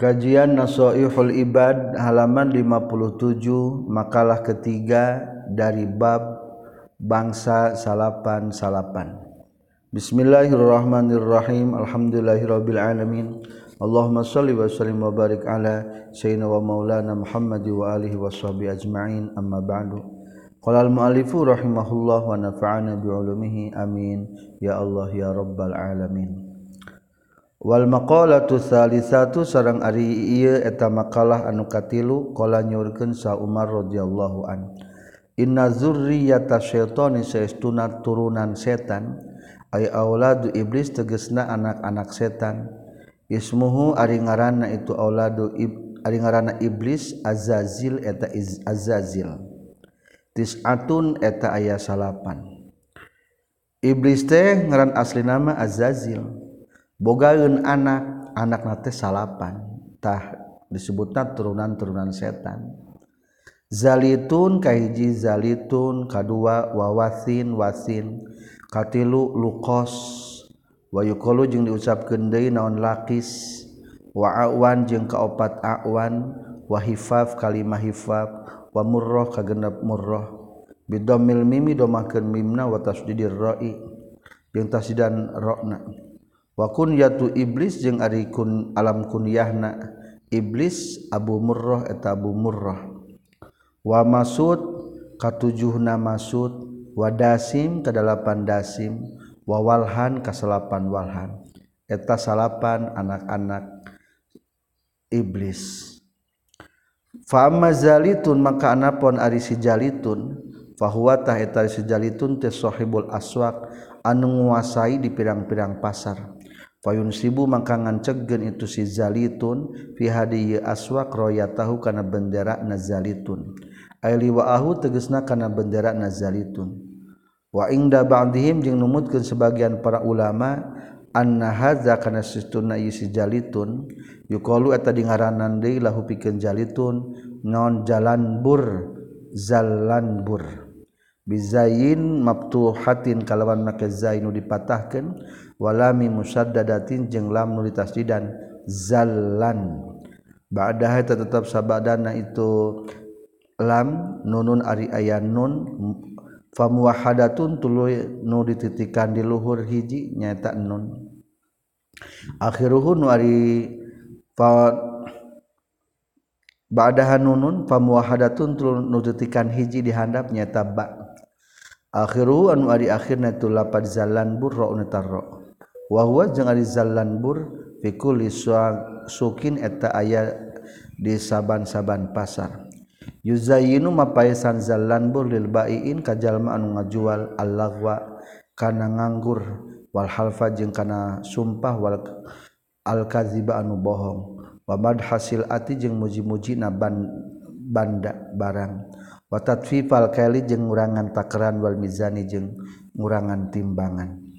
Kajian Nasoihul Ibad halaman 57 makalah ketiga dari bab bangsa salapan-salapan. Bismillahirrahmanirrahim. Alhamdulillahirabbil alamin. Allahumma shalli wa sallim wa barik ala sayyidina wa maulana Muhammad wa alihi washabi ajmain. Amma ba'du. Qala al-mu'allifu rahimahullah wa nafa'ana bi ulumihi amin. Ya Allah ya rabbal alamin. Wal maqalatu salisatu sareng ari ieu eta makalah anu katilu qala nyurkeun sa Umar radhiyallahu an. Inna zurriyata syaitani saestuna turunan setan ay auladu iblis tegesna anak-anak setan. Ismuhu ari ngaranna itu auladu ib, ari ngaranna iblis azazil eta iz, azazil. Tis'atun eta aya salapan. Iblis teh ngaran asli nama azazil. bogaun anak anak nate salapantah disebutnya turunan-turunan setan. Zalitun kahiji zalitun kadua wawasin wasin. Katilu lukos. Wayukolu jeung diucapkeun deui naon lakis. Wa awan jeung kaopat awan. Wa hifaf kalimah hifaf. Wa murrah kagenep murrah bidomil mimi domakeun mimna wa tasdidir ra'i jeung tasdidan ra'na wakun yatu iblis jeung ari kun alam kunyahna. Iblis Abu Murrah eta Abu Murrah. Wa Masud katujuhna Masud. Wa Dasim kedalapan Dasim. Wa Walhan kaselapan Walhan. Eta salapan anak-anak iblis. Fa'amma zalitun maka anapon ari si jalitun. Fahuwa tah eta si jalitun teh sahibul aswaq anu nguasai di pirang-pirang pasar. Fayun sibu mangkangan cegen itu si zalitun fi hadiy aswak roya tahu kana bendera nazalitun. Aili wa'ahu tegesna kana bendera nazalitun. Wa ingda ba'dihim jeung numutkeun sebagian para ulama anna hadza kana sistuna si zalitun yuqalu eta dingaranan deui lahu pikeun zalitun non jalan bur zalan bur bizayin maftuhatin kalawan make zainu dipatahkeun walami musaddadatin jeung lam nuli tasdidan zallan. Ba'daha tetap sabadana itu lam nunun ari aya nun famuwahadatun tuluy nu dititikan di luhur hiji nyaeta nun. Akhiruhu nu ari fa ba'daha nunun famuwahadatun tuluy nu dititikan hiji di handap nyaeta ba. Akhiruhu anu ari akhirna itu lapad zallan burra unatarra wahwa jeung ari zallanbur fi kulli sukin eta aya di saban-saban pasar. Yuzayinu mapaisan zallanbur lil baiin ka jalma anu ngajual al-lagwa kana nganggur wal halfa jeung kana sumpah wal al-kadziba anu bohong. Wa madhasil ati jeung muji-muji na ban banda barang. Wa tatfifal kaili jeung ngurangan takaran wal mizani jeung ngurangan timbangan.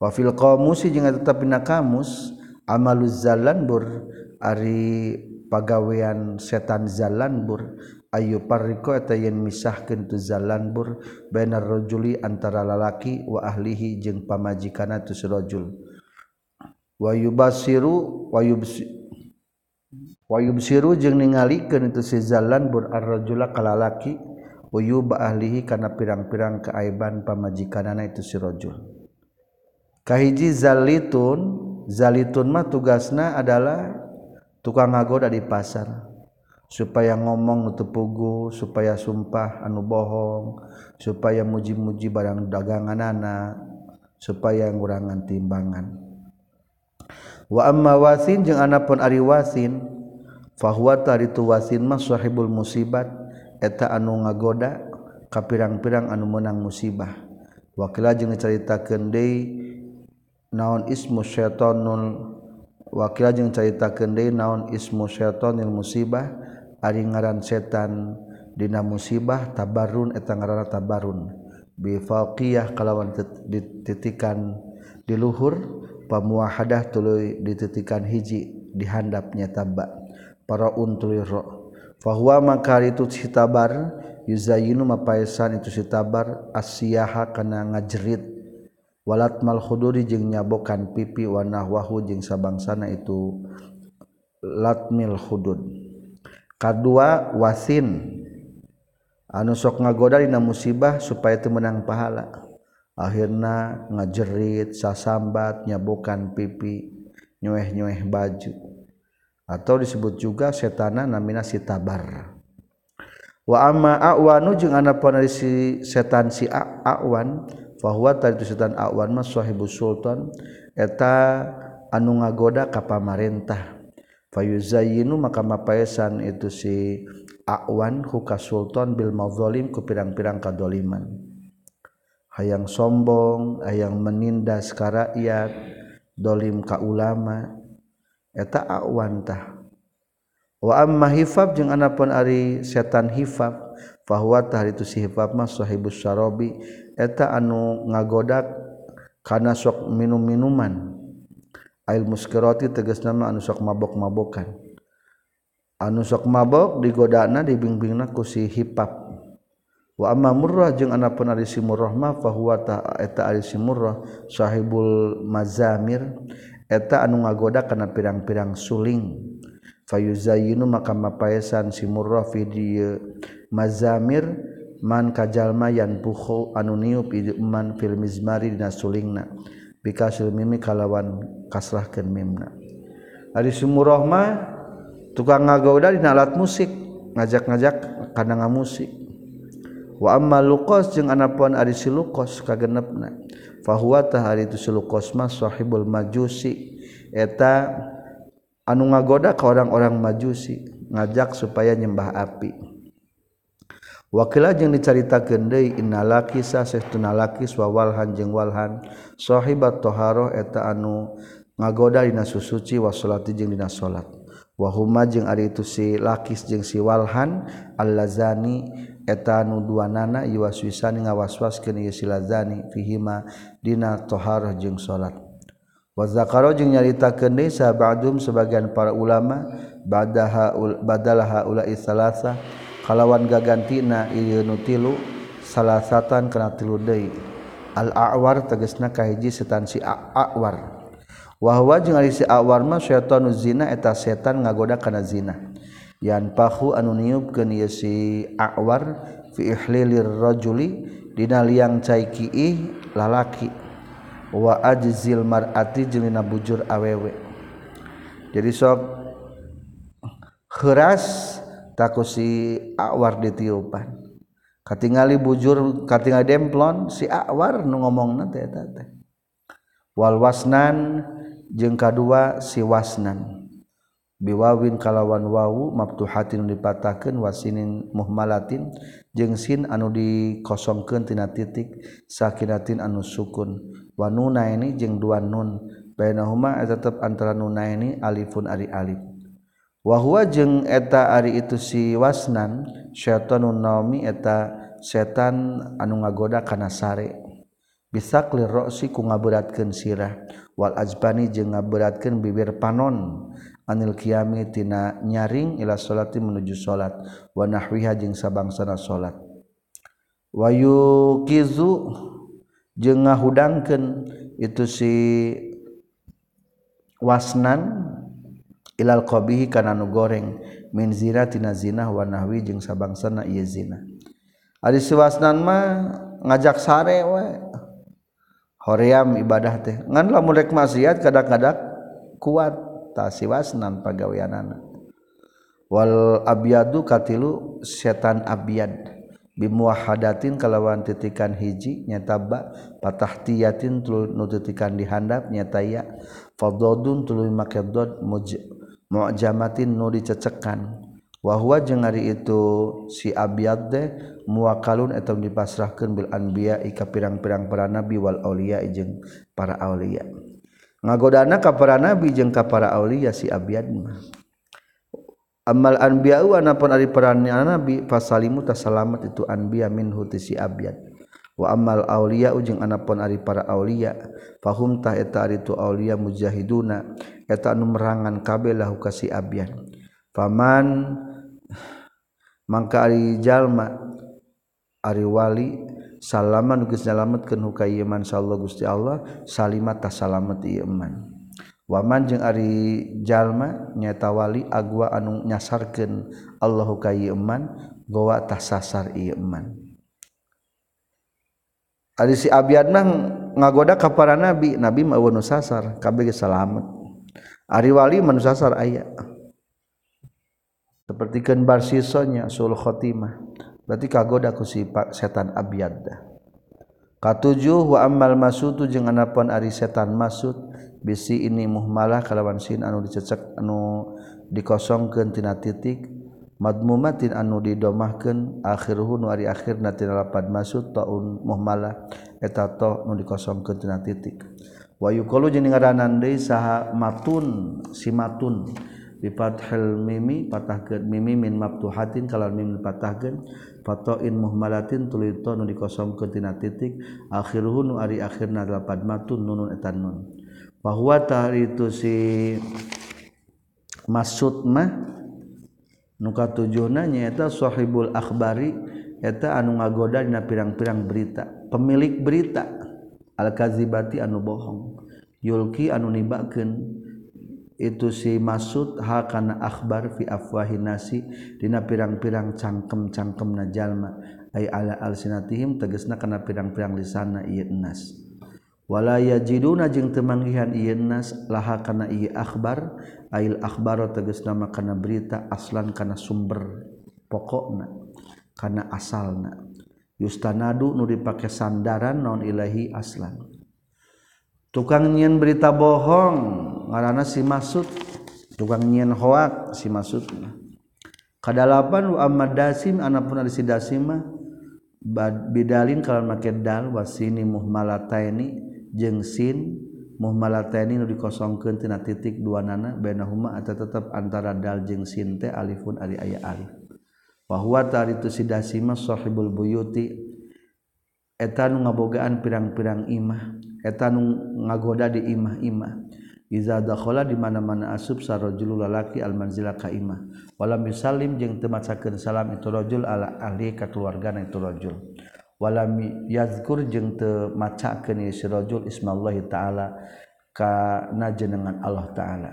wafil qamusi jeung eta pina kamus amaluz zalanbur ari pagawean setan zalanbur ayu parriko eta yen misahkeun tu zalanbur bainar rajuli antara lalaki wa ahlihi jeung pamajikana tu rajul wa yubasiru wa yubsiru Wayubsiru jeung ningalikeun itu si zalanbur ar-rajula kalalaki uyuba ahlihi kana pirang-pirang kaaiban pamajikanana itu si rajul. kahiji zalitun zalitun mah tugasna adalah tukang ngagoda di pasar. Supaya ngomong nutup pugu supaya sumpah anu bohong supaya muji-muji barang dagangan anak supaya ngurangan timbangan. Wa amma wasin jeung anapun ari wasin fahuwa taritu wasin mah sahibul musibat eta anu ngagoda kapirang-pirang anu menang musibah. Wakila jeung caritakeun deui naon ismu syaitonul wakil jeung carita kendi naon ismu syaitonil musibah ari ngaran setan dina musibah tabarun eta ngaranna tabarun bifaqiyah kalawan dititikan di luhur pamuahadah tuluy dititikan hiji dihandapnya tabak para untul ro. Fahuwa maka itu sitabar yuzayinu mapaisan itu sitabar asyaha kana ngajerit. walat malkhuduri jeung nyabokan pipi wanahwahu jeung sabangsana itu. Latmil khudud kadua wasin. Anu sok ngagoda dina musibah supaya teu menang pahala. Akhirna ngajerit sasambat nyabokan pipi nyueh-nyueh baju. Atau disebut juga setana namina sitabar. Wa amma awanu jeung ana si setan si awan bahwa tadi setan awan mas sahibu sultan eta anu ngagoda ka pamarentah. Fayuzayinu maka mapaesan itu si awan huka sultan bil mazalim ku pirang-pirang kadoliman. Hayang sombong hayang menindas ka rakyat dolim ka ulama eta awan tah. Wa amma hifab jeung anapun ari setan hifab Fawatah itu sihifat mah sahibus sarobi eta anu ngagodak kana sok minum-minuman. Ail muskirati tegas nama anu sok mabok-mabokan. Anu sok mabok digodana dibingbingna ku si hipap wa amma murrah jeung anapun ari si murrah fa fahuwa ta eta ari si murrah sahibul mazamir. Eta anu ngagoda kana pirang-pirang suling. fayuzayinu maka mapaesan si murrah fi mazamir man kajalma yan puhu anu niup man fil mizmari dina sulingna bikasil mimi kalawan kasrahkeun mimna. Ari si tukang ngagauda dina alat musik ngajak-ngajak kana ngamusik wa amma luqas jeung anapun ari si luqas kagenepna fahuwa tahari itu si luqas mah sahibul majusi eta anu ngagoda ke orang-orang majusi ngajak supaya nyembah api. Wakila jeung dicaritakeun deui innalaki kisah sahtuna lakis walhan jeung walhan. Sahibat eta anu ngagoda dina susuci wa jeng jeung dina salat. Wa huma jeung ari itu si lakis jeung si walhan allazani. Eta anu duanana iwaswisani ngawaswaskeun ieu si lazani fihima dina toharoh jeung salat. wazakaro jeung nyarita kendi sahabatum sebagian para ulama badaha badalaha ula salasa kalawan gagantina ieu nu tilu salasatan kana tilu deui. Al awar tegasna kahiji setan si awar wahwa jeung ari si awar mah syaitanu zina eta setan ngagoda kana zina. Yan pahu anu niupkeun ieu si awar fi ihlilir rajuli dina liang cai kiih lalaki. wa ajzil mar'ati jeung dina bujur awewe. Jadi sok keras taku si awar ditiupan. Katingali bujur katingali demplon si awar nu ngomongna teh eta teh. Wal wasnan jeung kadua si wasnan. Biwawin kalawan wawu maftuhatin dipatakeun wasinin muhmalatin jeung sin anu dikosongkeun tina titik sakinatin anu sukun. Wanuna ini jeung dua nun. Bainahuma tetap tetep antara nuna ini alifun ari alif. Wahwa jeung eta ari itu si wasnan syaitanun naomi eta setan anu ngagoda kana sare. Bisa klir roksi ku ngaberatkeun sirah. Wal ajbani jeung ngaberatkeun bibir panon. Anil kiami tina nyaring ila salati menuju salat wa nahwiha jeung sabangsana salat wayu kizu jeung ngahudangkeun itu si wasnan ilal qabihi kana nu goreng min zina zina wa nahwi jeung sabangsana ieu zina ari si wasnan mah ngajak sare we. Hoream ibadah teh. Ngan lamun rek maksiat kadang-kadang kuat ta si wasnan pagaweanana. Wal abyadu katilu setan abyad. bimuahadatin kalawan titikan hiji nyataba patahtiyatin tuluy nu titikan dihandap nyataya fadadun tuluy make muj mu'jamatin nu dicecekan. Wa huwa jeung ari itu si abiyad de muakalun eta dipasrahkeun bil anbiya ika pirang-pirang para nabi wal auliya jeung para aulia ngagodana ka para nabi jeung ka para aulia si abiyad mah. amal anbiya wa anapun ari peran nabi fasalimu tasalamat itu anbiya min hutisi abyad wa amal aulia ujung anapun ari para aulia fahum ta eta ari tu aulia mujahiduna eta anu merangan kabeh lahu kasi abyad faman mangka ari jalma ari wali salaman geus nyalametkeun hukayman sallallahu gusti Allah salimat tasalamet ieu iman waman jeung Ari Jalma nyatawali agua anu nyasarkan Allahu kayman gowatah sasar Iman Ari si Abiyad mah ngagoda ka para nabi nabi mah nu sasar kabeh ge salamet. Ari wali mah nu sasar aya. Sapertikeun barsisonya sul khotimah. Berarti kagoda ku si setan Abiyad dah. Katujuh wa ammal masutu jeung anapun ari setan masud bisi ini muhmalah kalawan sin anu dicecek anu dikosongkeun tina titik. Madmumatin anu didomahkeun akhiruhu nu ari akhirna tina natinpat masud taun muhmalah eta toh nu dikosongkeun tina titik. Wayu jeung ngaranan deui saha matun si matun. Bifathil mimi patahkeun mimi min maftuhatin kalal mim patahkeun fatoin muhmalatin tuluy to nu dikosongkeun tina titik. Akhiruhu nu ari akhirna lapan matun nunun etan nun. bahwa itu si maksud mah nuka tujuhna nyaeta sahibul akhbari eta anu ngagoda dina pirang-pirang berita pemilik berita. Al kazibati anu bohong yulki anu nibakeun itu si maksud hakana akhbar fi afwahi nasi dina pirang-pirang cangkem-cangkem najalma ay ala alsinatihim tegasna kana pirang-pirang lisana ieu nas wala yajiduna jeung temanggihan nas laha kana akhbar ail akhbaro tegesna nama kana berita aslan kana sumber pokokna kana asalna. Yustanadu nu dipake sandaran non ilahi aslan. Tukang nyen berita bohong ngaranna si maksud tukang nyen hoak si maksudna kadalapan wa ammad dasim anapun ada si dasimah bidalin kalau make dal wasini muhmalataini jeung sin muhammadni nu dikosongkentina titik dua nana benahuma atau tetap antara dal jeung sin teh alifun ari aya alif. Bahwa tari itu sidasi sahibul buyuti etanu ngabogaan pirang-pirang imah etanu ngagoda di imah-imah. Iza dakhala di mana-mana asub sarajul lalaki almanzila ka imah. Wala misalim jeung teu macakeun salam itu rajul ala ahli ka keluargana itu rajul. Walam yazkur jeung teu macakeun si rajul ismallahi taala kana jenengan Allah taala.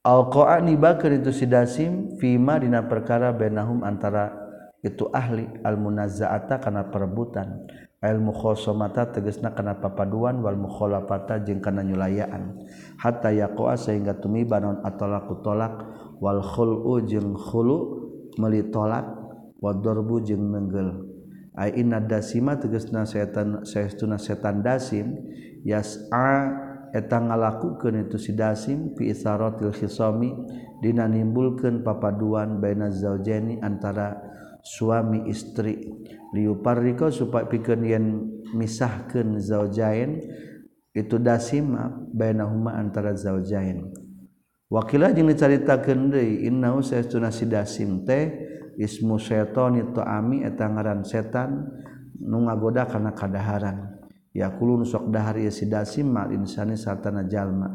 Alqa'a nibakeun itu si dasim fima dina perkara bainahum antara itu ahli al-munazza'ata kana perebutan. Mukhoomata tegesna kana papaduan wal mukholapata jeung kana nyulayaan. Hatta yaqoa sehingga tumi banon atolaku tolak wal khulu jeung khulu meli tolak wadorbu jeung menggel ai inna dasima tegesna setan saestuna setan dasim. Yas'a eta ngalakukeun itu si dasim fi isaratil khisami dina nimbulkeun papaduan baina zaujaini antara suami istri. Liuparika supaya pikeun yen misahkeun zaujain itu dasima bainahuma antara zaujain. Wakila jeung dicaritakeun deui innahu saestuna si dasim teh ismu seton itu ami eta ngaran setan nu ngagoda kana kadaharan. Yaqulun sok dahar ieu si dasim mal insani sartana jalma.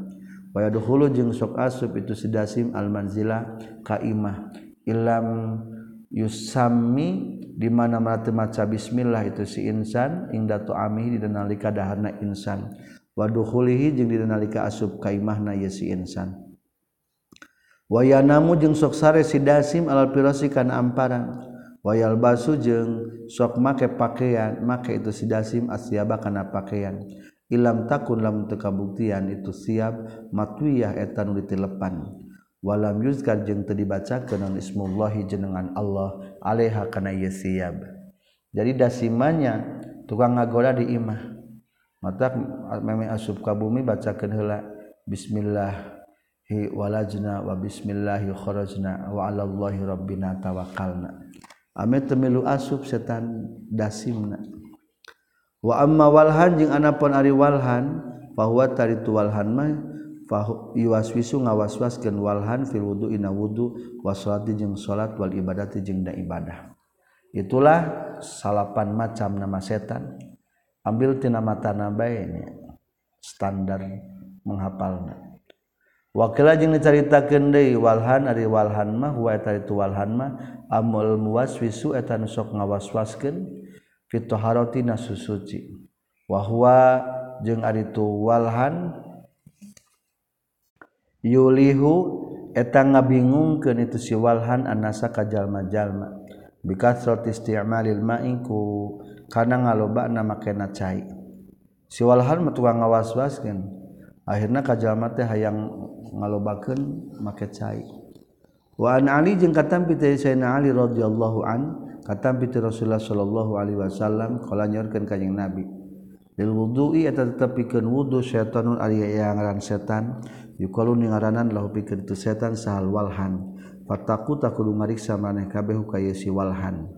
Wa yadkhulu jeung sok asup itu si dasim al manzila ka imah ilam yusami di mana mata maca bismillah itu si insan ingda tu ami di nalika daharna insan. Wa dukhulihi jeung di nalika asup ka imahna ieu si insan. wayanamu jeung sok sare si dasim alal pirasi kana amparan wayal basu jeung sok make pakaian make itu si dasim asyaba kana pakaian ilam takun lam teu kabuktian itu siap matwiyah eta nu ditilepan walam yuzkar jeung teu dibacakeun naon ismullahi jenengan Allah alaiha kana ieu siap. Jadi dasimanya tukang ngagoda di imah. Mata meme asub ka bumi bacakeun heula bismillah. hi walajna wa bismillahi kharajna wa ala allahi rabbina tawakkalna. Ame temilu asub setan dasimna. Wa amma walhan jeung anapun ari walhan bahwa tari tu walhan mah yuwaswisu ngawaswaskeun walhan fil wudu ina wudu wa salati jeung salat wal ibadati jeung da ibadah. Itulah salapan macam nama setan. Ambil tina mata nabae standar menghafalna. wakila jeung dicaritakeun deui walhan ari walhan mah wa eta itu walhan mah amul muwaswisu eta nu sok ngawaswaskeun fi taharati nasusuci wa huwa jeung ari tu walhan yulihu eta ngabingungkeun itu si walhan anasa ka jalma-jalma. Bikasrat isti'malil ma'i ku kana ngalobana makena cai. Si walhan mah ngawaswaskeun. akhirnya kajjallma teh hayang ngalobakeun make cai. Wa an ali jeung katampi sayyidina ali radhiyallahu an katampi rasulullah sallallahu alaihi wasallam qala nyorkeun ka jeung nabi. Lil wudu'i eta tetepikeun wudu syaitanun ari ngaran setan yukalu ningaranan lahu pikeun tu setan sahal walhan. Fataku takulu mariksa maneh kabeh ka si walhan.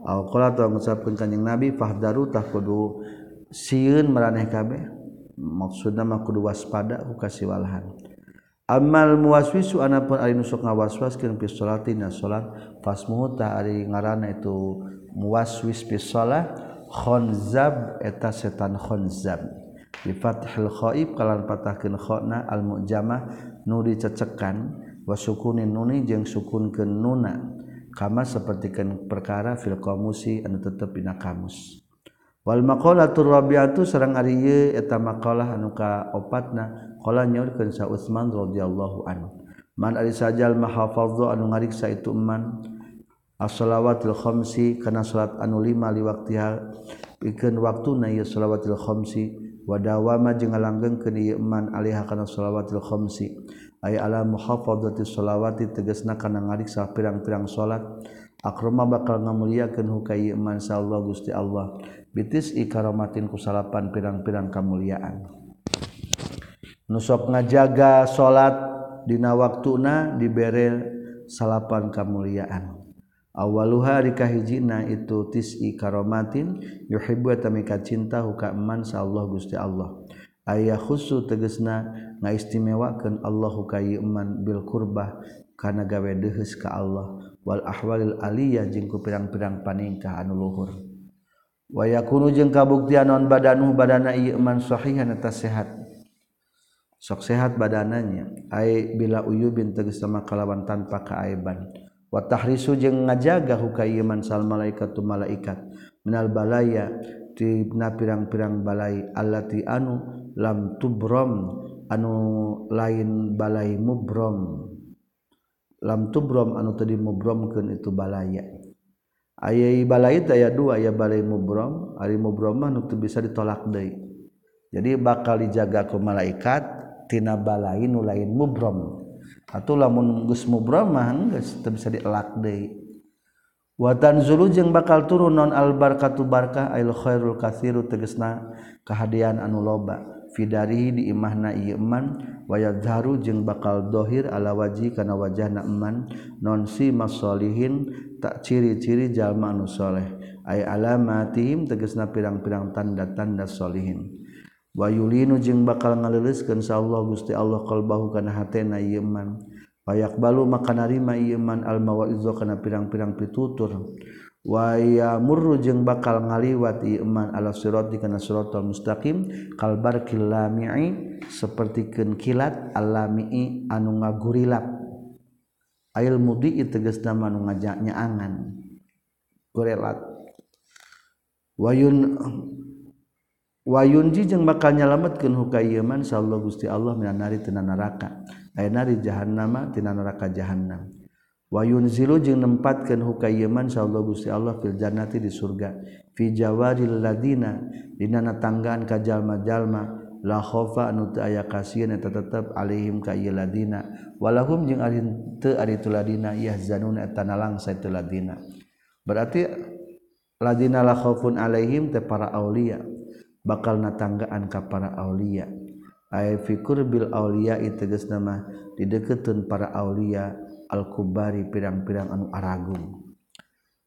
Al qala tong ngucapkeun kanjing Nabi fahdaru takudu sieun maraneh kabeh. maksudmah kudu waspada ku kukasiwalahan amal muwaswisu anapun ari nusuk ngawaswas keun fi sholatina salat fasmuhu ta ari ngaranna itu muwaswis fi shalah khonzab eta setan khonzab bi fathil khaib kalan patahkeun khona al mujamah nu dicecekan wa sukunin nuni jeung sukunkeun nuna. Kama sapertikeun perkara fil qamusi anu tetep dina kamus. wal maqalah turabiatu sareng ari ieu eta maqalah anu ka opatna qala nyaurkeun sa Utsman radhiyallahu anhu. Man ari sajal mahafadhu anu ngariksa itu man as-salawatil khamsi kana salat anu lima li waqtiha pikeun waktuna ieu salawatil khamsi wa dawama jeung ngalanggengkeun ieu man alaiha kana salawatil khamsi. Ay ala muhafadzati salawati tegasna kana ngariksa pirang-pirang salat akroma bakal ngamuliakeun hukai iman Allah Gusti Allah. Bitis ikaramatin kusalapan pirang-pirang kamuliaan. Nusok ngajaga salat dina waktuna dibere salapan kamuliaan. Awaluha dikahijina itu tis'i karomatin yuhibbu tamika cinta huka iman Allah Gusti Allah. Ayah khusu tegesna ngaistimewakeun Allah hukai iman bil qurbah kana gawe deheus ka Allah. wal ahwalil aliyah jeung ku pirang-pirang paningkah anu luhur. Wa yakunu jeung kabuktian non badanu badana ieu man sahihan eta sehat. Sok sehat badananya. Ai bila uyubin tegas sama kalawan tanpa kaaiban. Wa tahrisu jeung ngajaga huka ieu man sal malaikatu malaikat. Minal balaya tina pirang-pirang balai allati anu lam tubrom anu lain balai mubrom. lam tubrom anu tadi mubromkeun itu balaya. Aya balaya aya dua ya balai mubrom ari mubrom mah nu bisa ditolak deui. Jadi bakal dijaga ku malaikat tina balai nu lain mubrom. Atuh lamun geus mubrom mah geus teu bisa dielak deui. Wa tanzulu jeung bakal turun non al barakatu barkah ail khairul katsiru tegasna kahadian anu loba. fidarihi di imahna ieu iman wayadharu jeung bakal dohir ala waji kana wajahna iman non si masolihin tak ciri-ciri jalma anu soleh. Ay alamatihim tegasna pirang-pirang tanda-tanda solihin. Wayulinu jeung bakal ngaleuleuskeun insyaallah Gusti Allah qalbahu kana hatena ieu iman payak balu maka narima ieu iman al-mawa'izu kana pirang-pirang pitutur. waya murru jeung bakal ngaliwati iman ala sirat dikana siratal mustaqim kalbar kilami'i lami'i sapertikeun kilat alami'i anu ngagurilap. Ail mudi tegasna anu ngajaknya angan gurelat. Wayun wayunji jeung bakal nyalametkeun hukayeman sallallahu gusti Allah minanari tina neraka. Aya nari jahannama tina neraka jahannam. wayun zilu jeung nempatkeun hukayeman sallallahu gusti Allah fil jannati di surga. Fi jawaril ladina dina natanggaan ka jalma-jalma la khofa anu teu aya kasieun eta tetep alaihim ka ieu ladina. Walahum jeung ari teu ari tu ladina yahzanuna eta nalangsa tu ladina. Berarti ladina la khaufun alaihim teh para aulia bakal natanggaan ka para aulia. Ay fikur bil aulia itu geus nama dideukeutkeun para aulia Al-kubari pirang-pirang anu Aragung.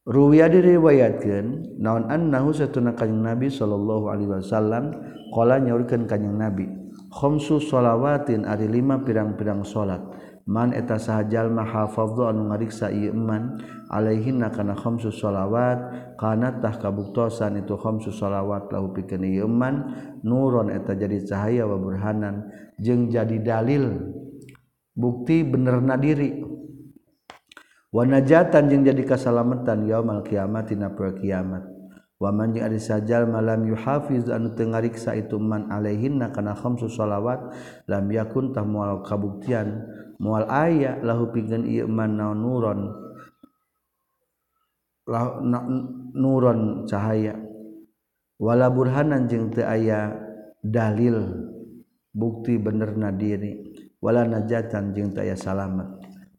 Ruwiya diriwayatkan naon annahu satuna kanjing Nabi sallallahu alaihi wasallam qala nyaurkeun kanjing Nabi khamsu shalawatin ari lima pirang-pirang salat. Man eta sahajal ma hafadhu anu ngariksa ieu iman alaihinna kana khamsu shalawat kana tah kabuktosan itu khamsu shalawat lahu pikeun ieu iman nuron eta jadi cahaya wa burhanan jeung jadi dalil bukti benerna diri. wanajatan yang jadi kasalametan yaumal kiamat dina poe kiamat. Wa man yang ari sajal malam yuhafiz anu teu ngariksa itu man alaihinna kana khamsu shalawat lam yakun tahmual kabuktian. Mual aya lahu pingeun ieu man nuron la nuron cahaya. Wala burhanan jeung teu aya dalil bukti benerna diri. Wala najatan jeung teu aya salamet.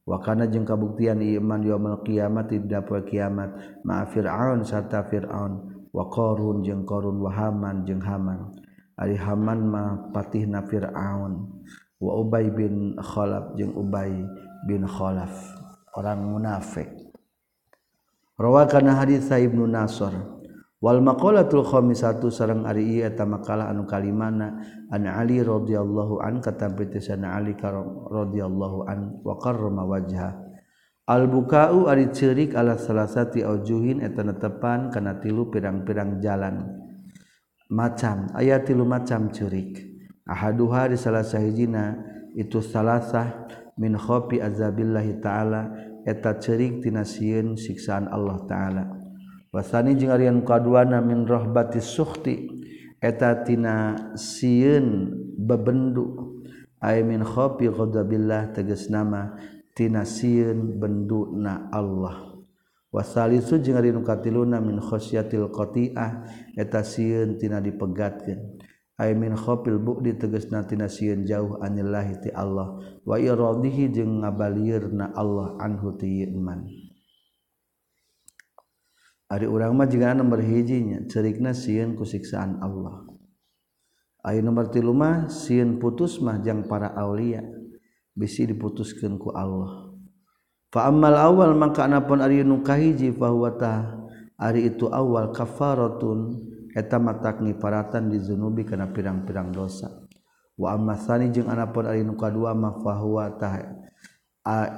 wakana jeung kabuktian iman yaumul kiamat tidak poe kiamat. Ma fir'aun serta fir'aun. Wa qarun jeung qarun. Wa haman jeung haman. Ari haman mah patihna fir'aun. Wa ubay bin khalaf jeung ubay bin khalaf. Orang munafik. Rawakan hadis ibnu nasr. Wal maqalatul khamisatu sareng ari ieu eta makalah anu kalimana an Ali radhiyallahu an katampi tisana Ali radhiyallahu an wa karrama wajha. Al bukau ari ceurik ala salasati aujuhin eta netepan kana tilu pirang-pirang jalan. Macam aya tilu macam ceurik. Ahaduha di salah sahijina itu salasah min khofi azabillahi ta'ala eta ceurik tina sieun siksaan Allah ta'ala. Wasani jeung Aryan kaduana min rohbati suhti etatina sieun bebendu ay min khofi ghadabillah tegas nama tina sieun benduna Allah. Wasalisu jeung Aryan katiluna min khosyatil qati'ah eta sieun tina dipegatkeun. Ay min khofil bu'di tegasna tina sieun jauh anillahi ti Allah wa iradihi jeung ngabalieurna Allah anhu ti iman. Ari urang mah jigana nomor hijinya cerikna sieun ku siksaan Allah. Ayeuna nomor tilu mah sieun putus mah jang para aulia bisi diputuskeun ku Allah. Fa ammal awal maka anapun ari nu kahiji fa huwa ari itu awal kafaratun eta matak ngiparatan di zunubi kana pirang-pirang dosa. Wa amma tsani jeung anapun ari nu kadua mah fa huwa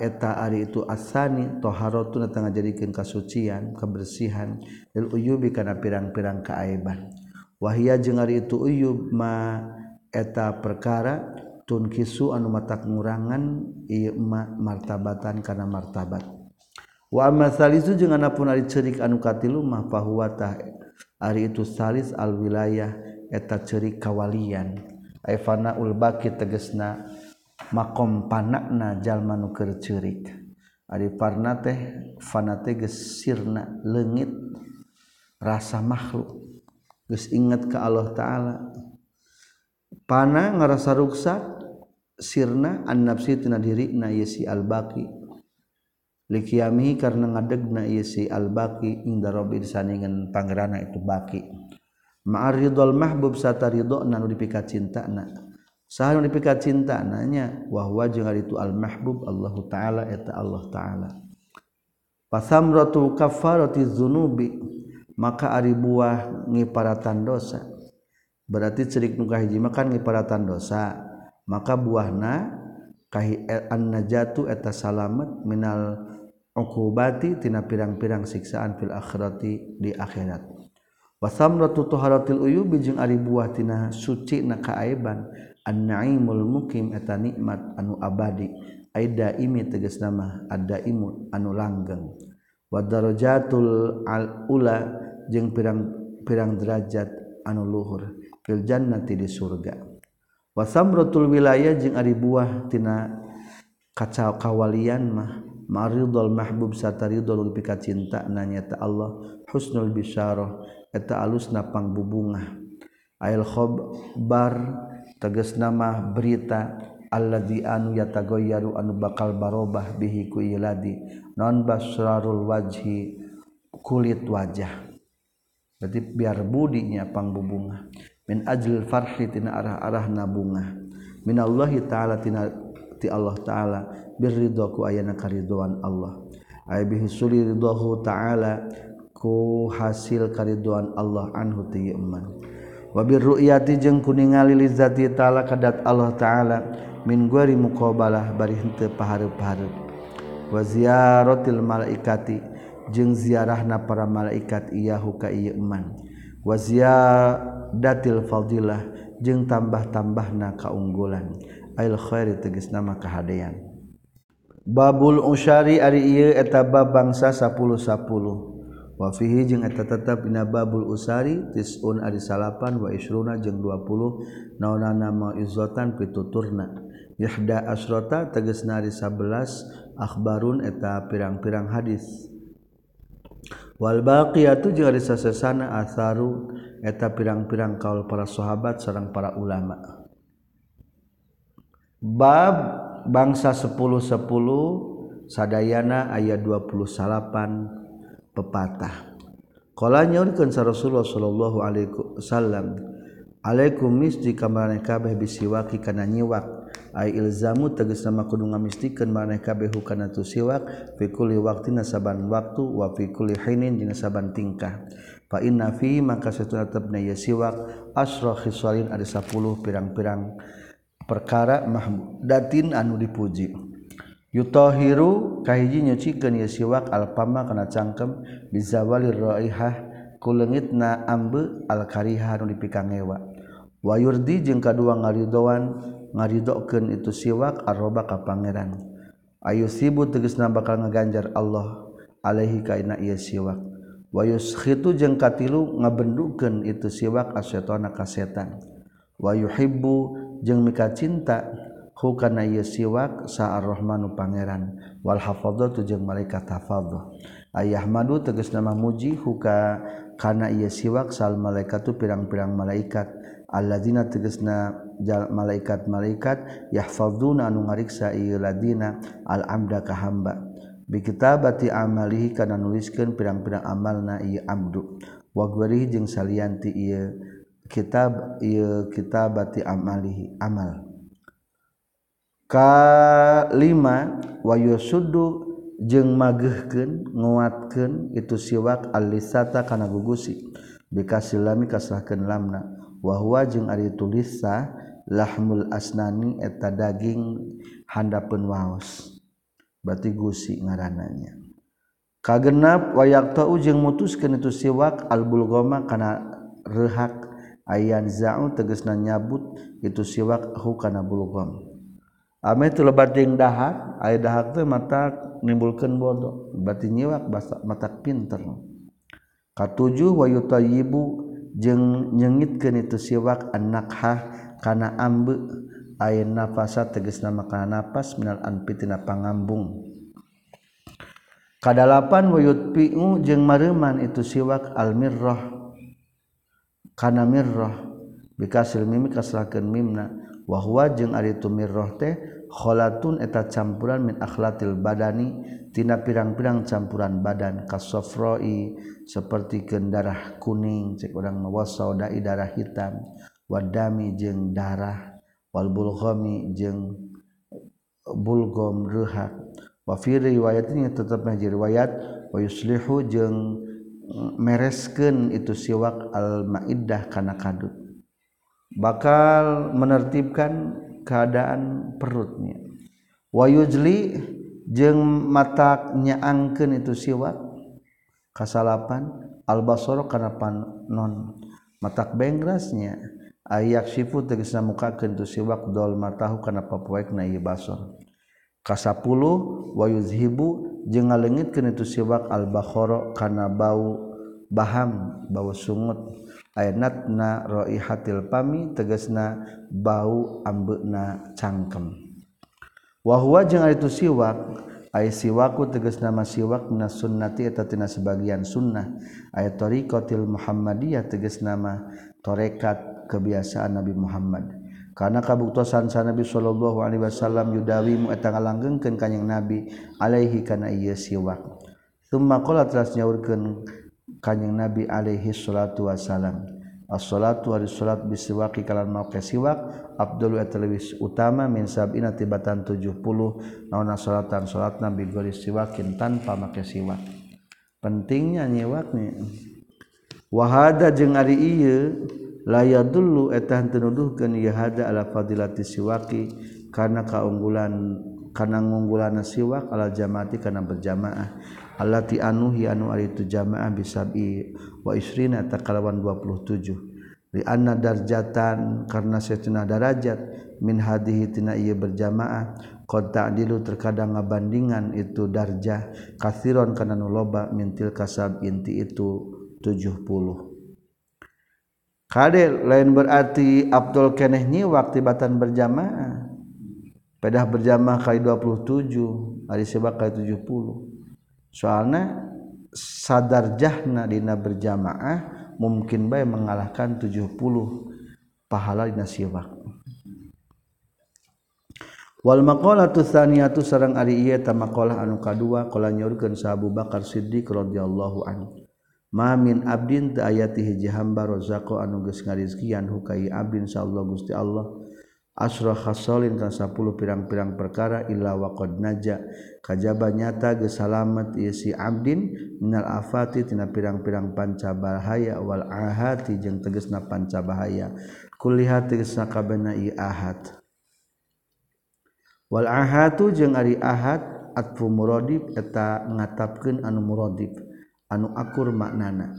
eta ari itu asani toharotun tengah jadikan kasucian kebersihan lil uyubi kana pirang-pirang kaaiban. Wahia jeung ari itu uyub ma eta perkara tun kisu anu mata ngurangan ieu ma martabatan kana martabat. Wa amma jeung anapun ari cerik anu katilu mah fahuwa tah ari itu salis al wilayah eta cerik kawalian. Ay fana ul baki tegesna makom panakna jalmanu kercurik ari parna teh fana teh gesirna leungit rasa makhluk. Geus inget ka Allah taala. Pana ngarasa ruksak sirna an nafsi tina diri na si al-baqi. Likiami karena ngadegna yasi al-baqi inda rabbi saningan pangerana itu baqi. Ma'aridul mahbub sataridona nu dipika cintana sah dipikat cinta nanya wahwa jeung itu al mahbub Allah taala eta Allah taala. Pasamratu kafarati dzunubi maka ari buah ngiparatan dosa. Berarti cerik nu kahiji makan ngiparatan dosa. Maka buahna kahi an najatu eta salamet minal uqubati tina pirang-pirang siksaan fil akhirati di akhirat. wasamratu taharatil uyubi jeung ari buah tina suci na kaaiban. An-naimul mukim eta nikmat anu abadi. Aida imi tegas nama ada imu anu langgeng. Wa darajatul al ula jeung pirang-pirang derajat anu luhur. Fil jannati di surga. Wa samratul wilayah jeung ari buah tina kacau kawalian mah. Maridul mahbub sataridul pika cinta nanya ta Allah. Husnul bisyarah. eta alus napang bubunga Ailkhobar teges nama berita alladzi anu yatagoyaru anu bakal barobah bihi ku iladi non basrarul wajhi kulit wajah. Berarti biar budinya pangbubunga min ajlil farhi tina arah-arah nabunga minallahi ta'ala tina ti Allah ta'ala birridho ku ayana karidwan Allah. Ay bihi suli ridhahu ta'ala ku hasil kariduan Allah anhu ti iman. Wabir ru'yati jeung kuningali lizati ta'ala kadat Allah ta'ala min guari muqabalah bari henteu pahareup-hareup wa ziyaratil malaikati jeung ziarahna para malaikat iyahu ka ieu iman. Wa ziyadatil fadilah jeung tambah-tambahna kaunggulan. Ail khairi tegas nama hadean babul usyari ari ieu eta bab bangsa 10 10 wafihi jeung eta tetep dina babul usari tisun ari salapan wa isruna jeung 20 naonana mauizatan pituturna. Yahda asrota tegasna ari 11 akhbarun eta pirang-pirang hadis. Wal baqiyatu jeung ari sasesana atharu eta pirang-pirang kaul para sahabat sareng para ulama. Bab bangsa 10 10 sadayana ayat 20 salapan pepatah. Kala nyaurkeun sa Rasulullah sallallahu alaihi wasallam Alaikum misdi kamarane kabeh bisiwaki kana nyiwak. Ay ilzamu tegas nama kudu ngamistikeun maneh kabeh hukana tu siwak fi kulli waqtin saban waktu wa fi kulli hinin dina saban tingkah. Fa inna fi maka satuna tetepna ya siwak asra khisalin ada 10 pirang-pirang perkara mahmudatin anu dipuji. Yutohiru kahiji nyucikeun ieu siwak alpama kana cangkem bizawalir raihah kulengitna ambe alkariha nu dipikangewa. Wa yurdi jeung kadua ngaridoan ngaridokeun itu siwak arroba ka pangeran. Ayu sibu tegasna bakal ngaganjar Allah alaihi kaina ieu siwak. Wa yuskhitu jeung katilu ngabendukeun itu siwak asyaitana ka setan. Wa yuhibbu jeung mika cinta hukana ieu siwak sa'ar-rahmanu pangeran. Wal hafadzatu jeung malaikat hafadzah ayahmadu tegas nama muji huka kana ieu siwak sal malaikatu pirang-pirang malaikat. Alladzina tegasna malaikat-malaikat yahfadzuna anu ngariksa ieu ladina al amda ka hamba. Bi kitabati amalihi kana nuliskeun pirang-pirang amalna ieu abdu wa gwarihi jeung salianti ieu kitab ieu kitabati amalihi amal. kalima wayu Sudu jeung magehken nguatken itu siwak alisata kana gugusi. Bikasilami kasahkan lamna. Wahwa jeung ari tulisa lahmul asnani eta daging handapeun waos. Berarti gusi ngarananya. Kagenap wayak tau jeung mutuskeun itu siwak albulgoma kana rehak. Ayan za'u tegasna nyabut itu siwak hu kana bulgom ame itu lebat jeung dahak aya dahak teh mata nimbulkeun bodoh. Berarti nyiwak basa mata pinter. Katujuh wa yutayibu jeung nyengitkeun itu siwak annakha kana ambe. Aya nafasa tegesna makana napas minal anfitina pangambung. Kadalapan wa yutpi'u jeung mareman itu siwak almirrah. Kana mirrah bikasil mimi kasrakeun mimna wahwa jeung ari tumirroh teh kholatun eta campuran min akhlatil badani tina pirang-pirang campuran badan kasofroi seperti gendarah kuning cek urang mawasau darah hitam wadami jeung darah wal bulghami jeung bulgom ruhat wa fi riwayat ini tetap riwayat wa yuslihu jeung mereskeun itu siwak al maidah kana kadut. bakal menertibkan keadaan perutnya. Wayujli jeung mata nyaangkeun itu siwak kasalapan. Albasoro kana panon matak bengrasnya ayak sifu tegasna mukakeun tu siwak dol matahu kana papoekna ieu basor. Kasapuluh wayuzhibu jeung ngalengitkeun itu siwak albakoro kana bau baham bau sungut. Ayatna raihatil pami tegasna bau ambekna cangkem. Wahwa jeung itu siwak ay siwaku tegas nama siwak minas sunnati eta tina sebagian sunnah. Ayat tariqatil muhammadiyah tegas nama torekat kebiasaan Nabi Muhammad. Karena kabuktosan sa Nabi sallallahu alaihi wasallam yudawimu eta ngalanggengkeun ka Nabi alaihi kana ieu siwak. Tumma qala telah nyaurkeun kanyang Nabi alaihi salatu wasallam as-salatu wa salat bisiwaki kalan mau ke siwak abdul wa utama min sab'ina tibatan 70 nauna salatan salatna nabi gori siwakin tanpa make siwak. Pentingnya nyiwak nih wahada jeung ari ieu la yadullu eta henteu ieu hada ala fadilati siwaki kana kaunggulan kana ngunggulan siwak ala jamaati kana berjamaah. allati anu anu ari itu jamaah bisabi wa isrina takalawan 27 li anna darjatan karena setuna darajat min hadihi tina ieu berjamaah qad ta'dilu terkadang ngabandingan itu darjah kathiron kana nu loba mintil kasab inti itu 70 Kadel lain berarti Abdul keneh nyiwak tibatan berjamaah. Pedah berjamaah kali 27, hari sebab kali 70. soalnya sadarjahna dina berjamaah mungkin baik mengalahkan 70 pahala dina siwak. Wal maqala tsaniyatu sareng ari ieu ta maqalah anu kadua qala nyaurkeun sa Abu Bakar Siddiq radhiyallahu anhu. Ma min abdin ta ayati hiji hamba rozaqo anu geus ngarizkian hukai abdin sallallahu Allah Gusti Allah. asra khasolin ka 10 pirang-pirang perkara illa waqad naja kajaba nyata ge salamet ieu si abdin minal afati tina pirang-pirang panca bahaya wal ahati jeung tegasna panca bahaya. Kulliha tegesna kabana i ahad. Wal ahatu jeung ari ahad atfu muradif eta ngatapkeun anu muradif anu akur maknana.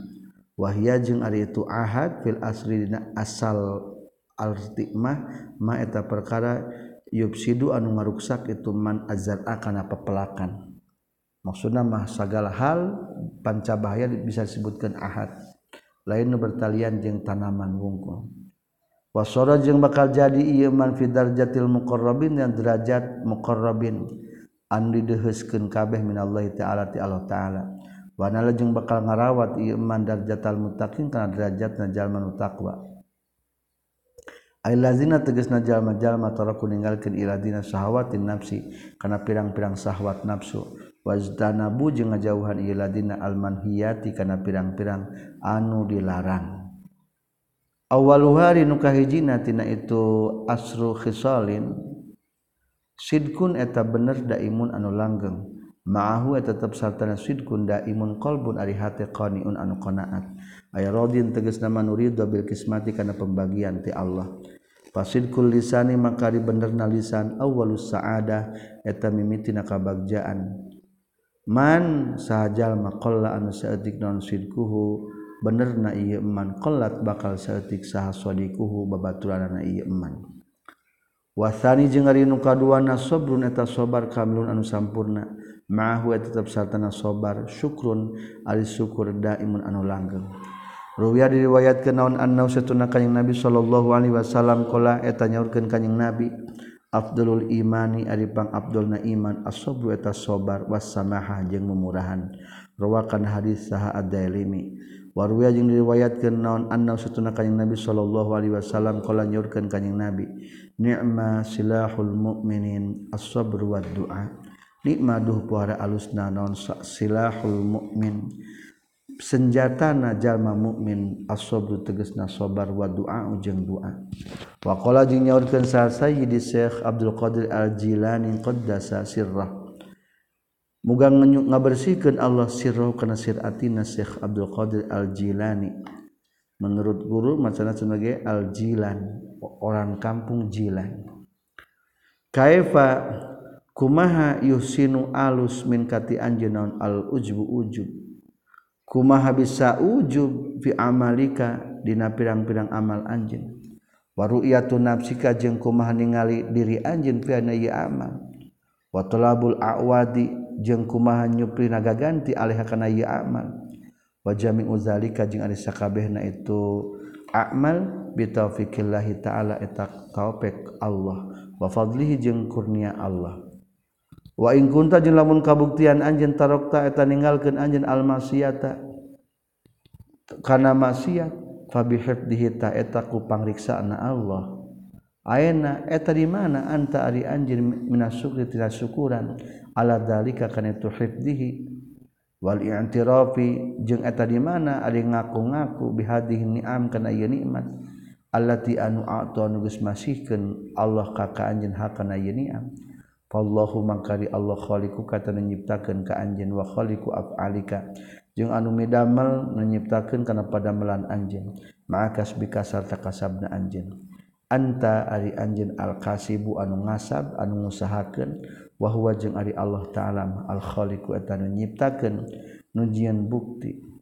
Wahya jeung ari itu ahad fil asri dina asal almah maeta perkara yubsidu anu ngaruksak itu man azar akan pepelakan. Maksudna mah segala hal pancabahaya bisa disebutkan ahad. Lain nu bertalian jeung tanaman wungkul. Wasora jeung bakal jadi ieu man fi darjatil muqarrabin yang derajat muqarrabin. Anu dideheuskeun kabeh minallahi taala ti Allah taala. Wa jeung bakal ngarawat ieu man darjatal muttaqin kana derajatna jalma taqwa. lazina tegesna jalma-jalma taraku ninggalkeun iradina syahwatin nafsi kana pirang-pirang syahwat nafsu. Wastanabu jeung ngajauhan iladina almanhiyati kana pirang-pirang anu dilarang. Awalhari nukahhijinatina itu asru khisolin sidkun eta bener daimun anu langgeng. Ma'ahu tetap sartana sidkun daimun qalbun ari hate qaniun anu qanaat. Aya radin tegasna manurido bil kismati kana pembagian ti Allah. Fasidkul lisani maka di benerna lisan awwalus sa'adah eta mimiti kabagjaan. Man sahajal maqalla anu saeutik non sidkuhu bener na iya eman kolat bakal seetik saha sodikuhu babaturanana iya eman wasani jeung ari nu kaduana sabrun eta sabar kamilun anu sampurna mahu tetap sartana sobar. Syukrun ari syukur daimun anu langgeng. Ruwiya diriwayat ke naon annau setuna kanyang Nabi sallallahu alaihi wasallam kola eta nyaurkeun kanjing Nabi. Abdulul imani ari pang abdulna iman as-sabru eta sabar was jeung memurahan rawakan hadis saha ad-Dailimi. Warwiya jeung diriwayatkeun naon annau setuna kanjing Nabi sallallahu alaihi wasallam qala nyaurkeun kanjing Nabi. Ni'ma silahul mu'minin as-sabr wad du'a nikma duh puara alusna naon silahul mu'min. Senjatana jalma mukmin as-sabr tegasna sabar wa doa wa qala jeung nyaurkeun sa sayyidi Syekh Abdul Qadir Al-Jilani qaddasa sirrah. Mugang ngabersihkeun Allah sirruh kana siratina Syekh Abdul Qadir Al-Jilani. Menurut guru macana sebagai Al-Jilan orang kampung Jilan kaifa kumaha yusinu alus min kati anjeun al ujbu ujub? Kumaha bisa ujub fi amalika dina pirang-pirang amal anjeun? Wa ru'yatu nafsika jeung kumaha ningali diri anjeun fi ana amal? Wa talabul awadi jeung kumaha nyupri nagaganti alih kana ieu amal? Wa jami'u zalika jeung ari sakabehna itu amal bi taufikillah taala eta taufik Allah. Wa fadlihi jeung kurnia Allah. wa ing kunta jeung lamun kabuktian anjeun tarokta eta ninggalkeun anjeun al masiyata kana maksiat fa bi ta eta ku pangriksana Allah. Aena eta di mana anta ari anjeun minasukri tina syukuran? Ala dalika kana tu hifdzihi wal i'tirafi jeung eta di mana ari ngaku-ngaku bihadhihi ni'am kana ieu nikmat. Allati anu a'ta nu geus masihkeun Allah ka ka anjeun hakana ieu ni'am. Fallahu mangkari Allah khaliqu kata nyiptakeun ka anjeun wa khaliqu af'alika. Jeung anu midamel nyiptakeun kana padamelan anjeun maka bika sarta kasabna anjeun anta ari anjeun al-kasibu anu ngasab anu ngusahakeun. Wa huwa jeung ari Allah ta'ala al kholiku eta nu nyiptakeun nujian bukti.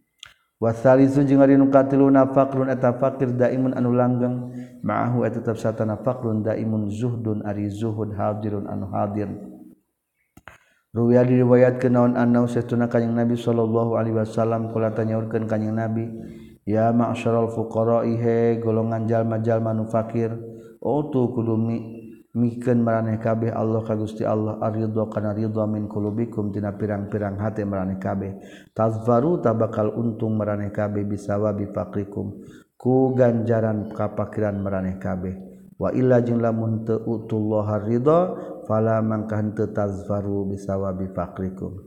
wasalisun jeung ari nu katiluna faqrun eta fakir daimun anu langgeng. Ma'ahu eta tetep satana faqrun daimun zuhdun ari zuhud hadirun anu hadir. Ruwiya diriwayatkeun naon annau setuna kanjing Nabi sallallahu alaihi wasallam kula tanyaurkeun kanjing Nabi ya ma'syaral fuqara he golongan jalma-jalma nu fakir utu kudu miken meraneh kabeh Allah ka Gusti Allah aridho kana ridho min qulubikum. Tina pirang-pirang hate meraneh kabeh. Tazfaru tabakal untung meraneh kabeh bisawabi fakrikum ku ganjaran kapakiran meraneh kabeh. Wa illa jeung lamun teu utullah ridho fala mangka henteu tazfaru bisawabi fakrikum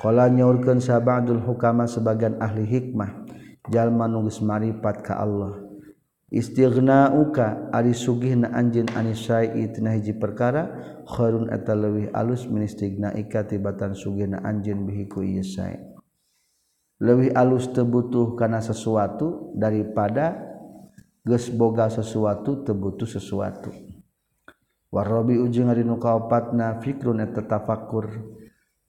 qala nyaurkeun sabadul hukama sebagian ahli hikmah jalma nu geus maripat ka Allah. istighnauka ari sugihna anjeun anisai tina hiji perkara khairun eta leuwih alus min istighnaika tibatan sugihna anjeun bihi ku ieu leuwih alus teu butuh kana sesuatu daripada geus boga sesuatu teu butuh sesuatu. Warabi ujung ari nu kaopatna fikrun eta tafakkur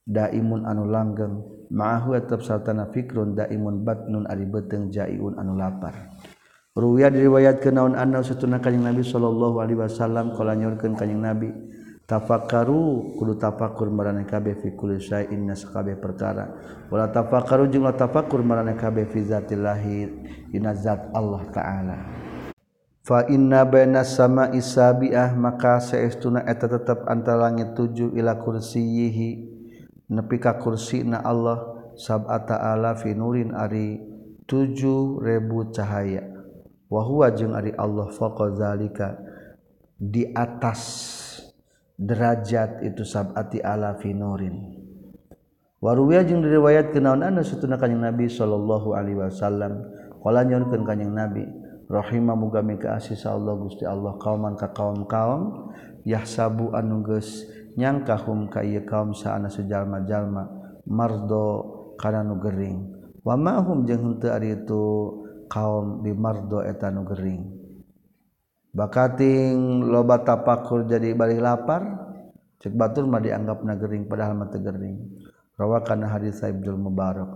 daimun anu langgeng. Ma'ahu tetap sartana fikrun daimun batnun ari beteng jaiun anu lapar. Ruya diriwayat ke naon anna satuna kanjing Nabi sallallahu alaihi wasallam kala nyorkeun kanjing Nabi tafakkaru kudu tafakkur marana kabeh fi kulli syai'in nas kabeh perkara. Wala tafakkaru jeung la tafakkur marana kabeh fi zatillahi dina zat Allah taala. Fa inna baina sama'i sabi'ah maka saestuna eta tetep antara langit tujuh ila kursiyihi nepi ka kursina Allah sab'ata ala fi nurin ari 7000 cahaya. wahwa jeung ari Allah faqa zalika. Di atas derajat itu sabati ala finurin waruya jeung diriwayat kenaon anu satuna kanjing Nabi sallallahu alaihi wasallam. Qala nyorkeun kanjing Nabi rahimah muga mikaasi Allah Gusti Allah kauman ka kaum-kaum yahsabu anu geus nyangka hum ka ieu kaum saana sejalma-jalma mardo kana nu gering. Wa ma hum jeung henteu ari itu kaum bimardo etanu Gering bakating loba tapakur jadi balik lapar cek batur mah dianggap nagering padahal mah gering rawakan hadis Ibnul Mubarak.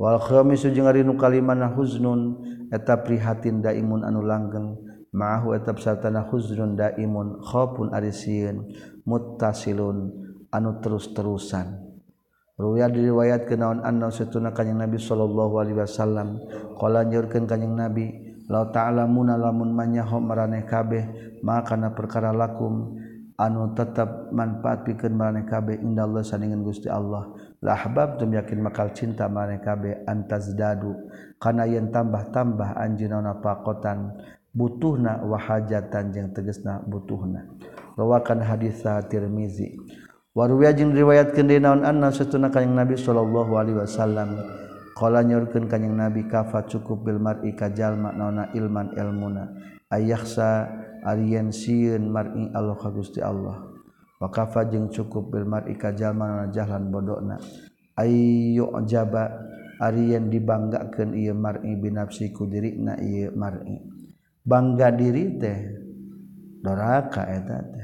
Wal khamisu jeung ari nu kalimana huznun eta prihatin daimun anu langgeng. Ma'ahu eta satana huznun daimun khafun arisieun muttasilun anu terus-terusan. Ruya diriwayat ke naon anna setuna kanjing Nabi sallallahu alaihi wasallam. Qala nyeurkeun kanjing Nabi la ta'lamuna lamun manyaho maraneh kabeh maka kana perkara lakum anu tetap manfaat pikeun maraneh kabeh indallah saningan Gusti Allah. La tum yakin makal cinta maraneh kabeh antazdadu kana yen tambah-tambah anjeunna pakotan butuhna wa hajatan jeung tegesna butuhna. Rawakan hadis Tirmizi. Waruya jin riwayatkeun deui naon anna satuna kanyang Nabi sallallahu alaihi wasallam. Qala nyaurkeun kanjing Nabi kafa cukup bil mar'i ka jalma ilman ilmuna? Ayakhsa ariyen sieun mar'i Allah kagusti Allah? Wa kafa jeung cukup bil mar'i ka jalma naonna jahlan bodona ayyu jaba ariyen dibanggakeun ieu mar'i binafsi ku dirina ieu mar'i. Bangga diri teh doraka eta teh.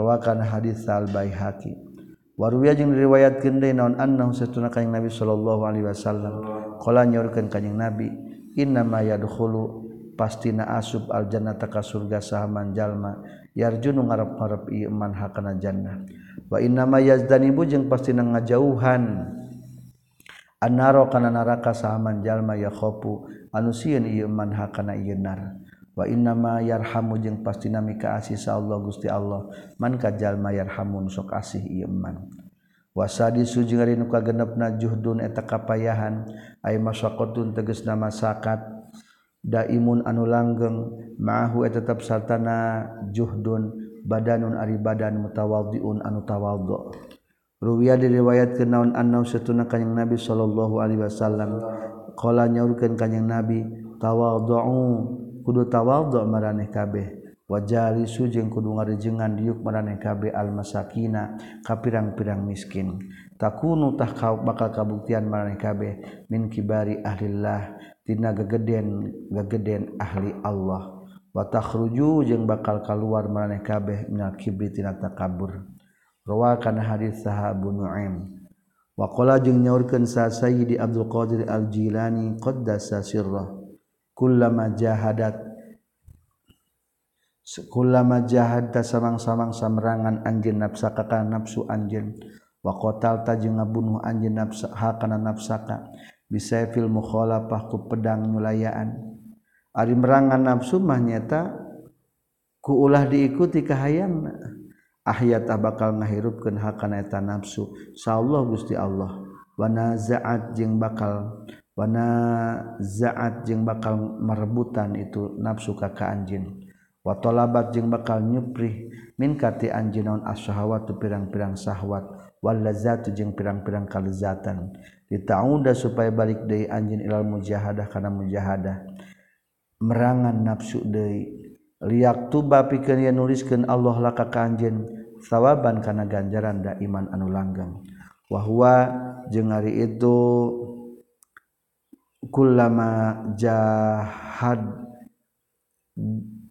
rawakan hadits al-baihaqi. Waruya jeung riwayatkeun deui naon annahu satuna kanjing Nabi sallallahu alaihi wasallam. Qala nyorkeun kanjing Nabi inna ma yadkhulu pastina asub al-jannata ka surga sahaman jalma yarjunu ngarep-ngarep ieu man hakana jannah. Wa inna ma yazdanibu jeung pastina ngajauhan. Annaro kana neraka sahaman jalma yakhofu anu sieun ieu man hakana ieu nar. wa innama yarhamu jeung pasti mika asih sa Allah Gusti Allah. Man kajalma yarhamun sok asih ieu man. Wasadi sujung ari nu kagenepna juhdun eta kapayahan ay masaqatun tegasna masakat daimun anu langgeng mahu eta tetep sartana juhdun badanun ari badan mutawaddiun anu tawaddu ruwiya diriwayatkeun naon annau setuna kanyang nabi sallallahu alaihi wasallam. Qala nyaurkeun kanyang nabi tawaddu kudu tawadhu maraneh kabeh. Wajari sujeng kudu ngarejengan diuk maraneh kabeh almasakina ka pirang-pirang miskin. Takunu tah kau bakal kabuktian maraneh kabeh min kibari ahlillah tina gegeden gegeden ahli Allah. Wa takhruju jeung bakal kaluar maraneh kabeh minal kibri tina takabur. Rawakan hadis sahabu nu'aim. Wa qala jeung nyaurkeun sa sayyidi Abdul Qadir Al Jilani qaddasa sirrah. Kullama jahadat. Kullama jahadta samang-samang samerangan anjeun nafsaka kana nafsu anjeun wa qatalta jeung ngabunuh anjeun nafsaha kana nafsaka. Bisaifil mukhalafah ku pedang nyulayaan ari merangan nafsu mah nyata ku ulah diikuti kahayangna. Ahyat bakal ngahirupkeun hakana eta nafsu. Saallah Gusti Allah. Wana zaat jeung bakal wana zaat jeung bakal merebutan itu nafsu ka ka anjeun wa talabat jeung bakal nyuprih min kati anjeun naon asyahawat pirang-pirang syahwat. Wal lazatu jeung pirang-pirang kalezatan ditauda supaya balik deui anjeun ilal mujahadah kana mujahadah. Merangan nafsu deui. Liak tuba pikeun nuliskeun Allah laka ka anjeun sawaban kana ganjaran da iman anu langgeng. Wa huwa jeung ari itu kullama jahad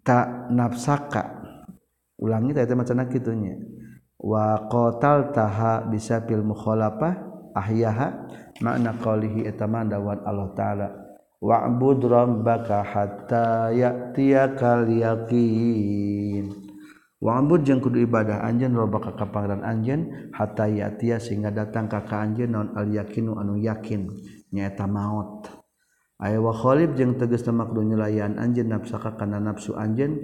tak nafsaka. Ulangi tadi macam kitunya wa qatal taha bisa fil mukhalafah ahyaha makna qalihi etaman dawan Allah taala. Wa'bud rabbaka hatta ya'tiyakal yaqin wa'bud jeung kudu ibadah anjeun rabbaka ka pangeran anjeun hatta ya'tiya sehingga datang ka ka anjeun naon al yaqinu anu yakin. Nyaeta maut. Aywa Khlib jeung teges lemakdu nyelayan anj nafsaka karena nafsu anjen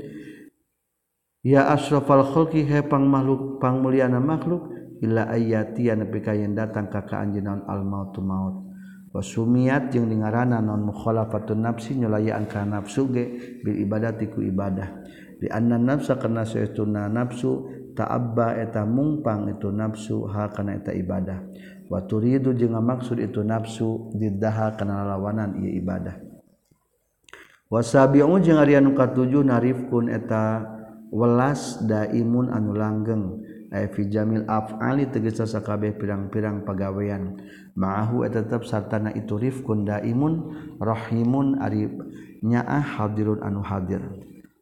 ya asrafal Khki hepang makhluk pang muliana makhluk ila ayatian pikain datang kakak anjeun naon almautu maut. Wasumiat jeung dingarana non mukhalafatun nafsi nyulayaan kana nafsu ge bil ibadati ku ibadah. Di anna nafsa kana saytuna nafsu ta'abba eta mungpang itu nafsu ha kana eta ibadah. waturidu jeung maksud itu nafsu diddaha kana lawanan ieu ibadah. Wasabi'u jeung ari anu katujuh narifkun eta welas daimun anu langgeng. Ay fi jamil af'ali tegesa sakabeh pirang-pirang pagawean ma'ahu eta tetep sartana itu rifkun daimun rahimun ari nyaah hadirun anu hadir.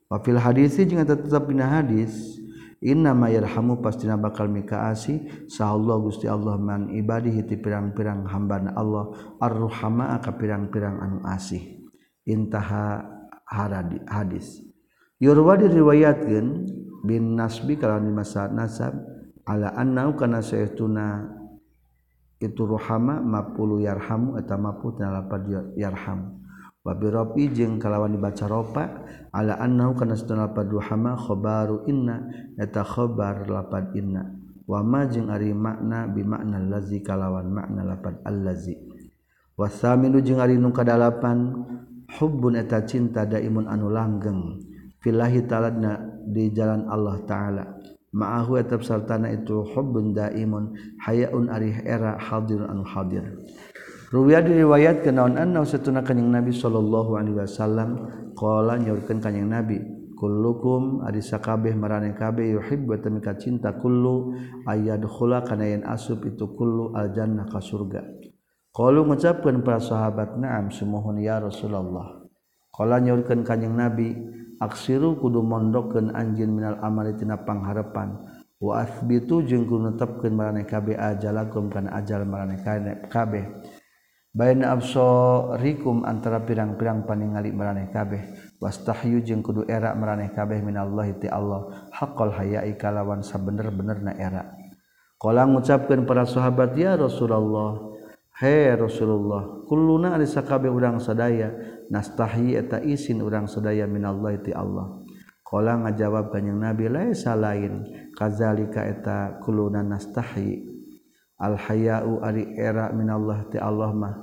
Wa fil hadisi jeung eta tetep dina hadis inna mayarhamu pastina bakal mikaasi. Saallah Gusti Allah man ibadihiti pirang-pirang hambana Allah. Arruhama ka pirang-pirang anu asih. Intaha haradi hadis. Yurwa diriwayatkeun bin nasbi kalau di masa nasab ala annau kana saytuna itu ruhama mapulu yarhamu eta mapu 8 yarhamu. wabiropi jeung kalawan dibaca ropa ala annahu kana sedana paduhama khobaru inna eta khobar lapad inna. Wama jeung ari makna bi makna lazi kalawan makna lapad allazi. Wasaminu jeung ari nu kadalapan hubbun eta cinta daimun anu langgeng. Fillahi ta'ala di jalan Allah ta'ala. Ma'ahu etab sartana itu hubbun daimun hayaun ari era hadir anu hadir. Ruwiya diriwayat kenaon anna satuna kanjing Nabi sallallahu alaihi wasallam qala nyaurkeun kanjing Nabi kullukum ari sakabeh marane kabeh yuhibbu tamika cinta kullu ayadkhula kana yen asub itu kullu aljannah ka surga. Qalu ngucapkeun para sahabat na'am sumuhun ya Rasulullah. Qala nyaurkeun kanjing Nabi aksiru kudu mondokkeun anjeun minal amali tina pangharepan wa asbitu jeung kudu netepkeun marane kabeh ajalakum kana ajal marane kabeh. Baina absorikum antara pirang-pirang paningali meraneh kabeh. Wastahyu jeung kudu era meraneh kabeh minallahi ti Allah. Haqqal haya'i kalawan sabener-benerna era. Qala ngucapkeun para sahabat ya Rasulullah He Rasulullah kulluna ari sakabeh urang sadaya nastahi eta isin urang sadaya minallahi ti Allah. Qala ngajawab kanjing Nabi laisa lain. Kazalika eta kulluna nastahi alhayau ari era minallah ti Allah mah.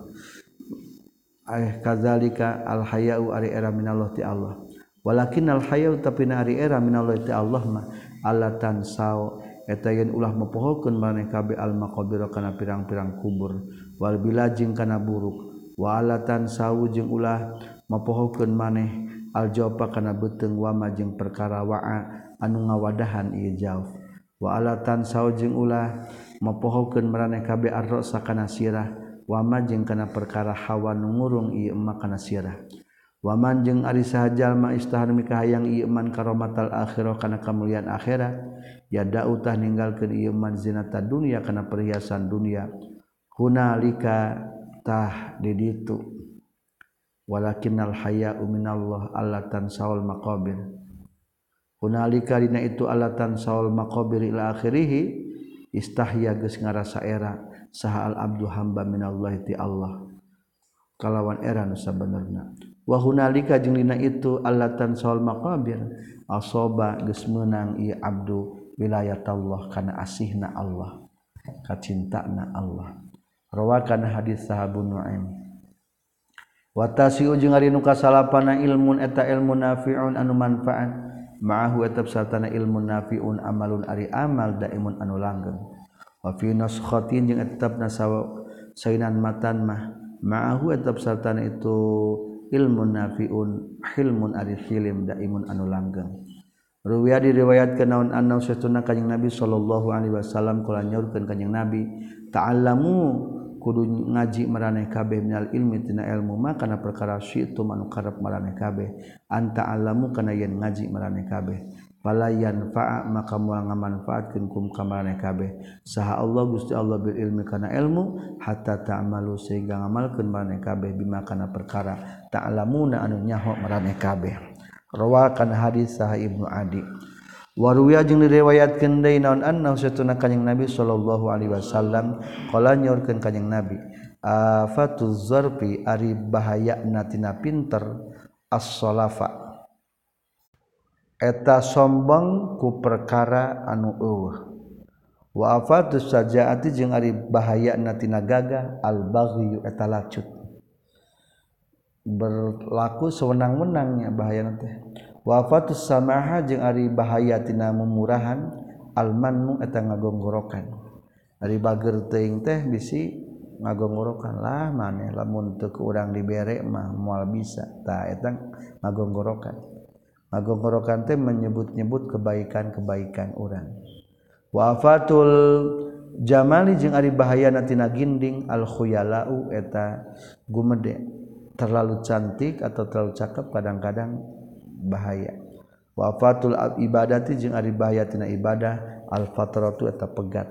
Eh kazalika alhayau ari era minallah ti Allah. Walakin alhayau tapi na ari era minallah ti Allah mah. Allah tansau eta yen ulah mepohokeun maneh kabeh al maqabir kana pirang-pirang kubur. Wal bilajing kana buruk. Wa alatan sau jeung ulah mepohokeun maneh al jawfa kana beuteung wa majeng perkara wa'a anu ngawadahan ieu jawf. Wa alatan sau jeung ulah mempohokan meraneh kaB arrosa kana sirah. Wama jeung kana perkara hawa nungurung ieu kana sirah. Waman jeung ari sahajalma istahar mikahayang ieu man karomatal akhirah kana kamuliaan akhirat. Ya dautah ninggalkeun ieu man zinata dunya kana perhiasan dunya hunalika tah di ditu walakinnal haya'u minallah allatan saul maqabir. Hunalika dina itu allatan saul maqabir ila akhirih istahya geus ngarasa era saha al abdu hamba minallahi ti Allah. Kalawan era nu sabenerna. Wa hunalika jeung dina itu allatan saul maqabir. Asoba geus meunang ieu abdu wilayat Allah kana asihna Allah kacintana Allah. Rawakan hadis sahabun nu'aim. Watasiu jeung ari nu kasalapana ilmun eta ilmu nafi'un anu manfaat. ma'ahu etab sartana ilmu nafiun amalun ari amal daimun anu langgeng. Wa fi naskhatin jeung etab nasaw sainan matan mah ma'ahu etab sartana itu ilmu nafiun hilmun ari hilim daimun anu langgeng. Ruwiya diriwayatkan naon anna satuna kanjing Nabi sallallahu alaihi wasallam kula nyaurkeun kanjing Nabi ta'allamu kudu ngaji meraneh kabeh minal ilmi tina ilmu ma kana perkara syi'tu manu karep maraneh kabeh. Anta alamu kana yen ngaji maraneh kabeh. Fala yanfa'a maka moal ngamanfaatkeun kum ka maraneh kabeh. Saha Allah Gusti Allah bil ilmi kana ilmu hatta ta'malu sehingga ngamalkeun maraneh kabeh bima kana perkara ta'lamuna anu nyaho maraneh kabeh. Rawakan hadis saha Ibnu Adi. Warwiya jeung direwayatkeun deui naon annahu satuna kanjing Nabi sallallahu alaihi wasallam qala nyorkeun kanjing Nabi afatu zarfi ari bahayana tina pinter as-salafa. Eta sombong ku perkara anu eueuh. Wa afatu sajaati jeung ari bahayana tina gagah al-baghyu eta lacut. Berlaku sewenang-wenangnya bahayana teh. wafatus samaha jeung ari bahaya tina memurahan almanmu eta ngagonggorokan. Ari bager teuing teh bisi ngagonggorokan lah maneh lamun teu urang dibere mah moal bisa tah eta ngagonggorokan. Ngagonggorokan teh menyebut-nyebut kebaikan-kebaikan urang. Wafatul jamali jeung ari bahayana tina ginding al khuyalau eta gumede. Terlalu cantik atau terlalu cakep kadang-kadang bahaya. Wafatul ibadati jeung ari bahaya tina ibadah al fatratu eta pegat.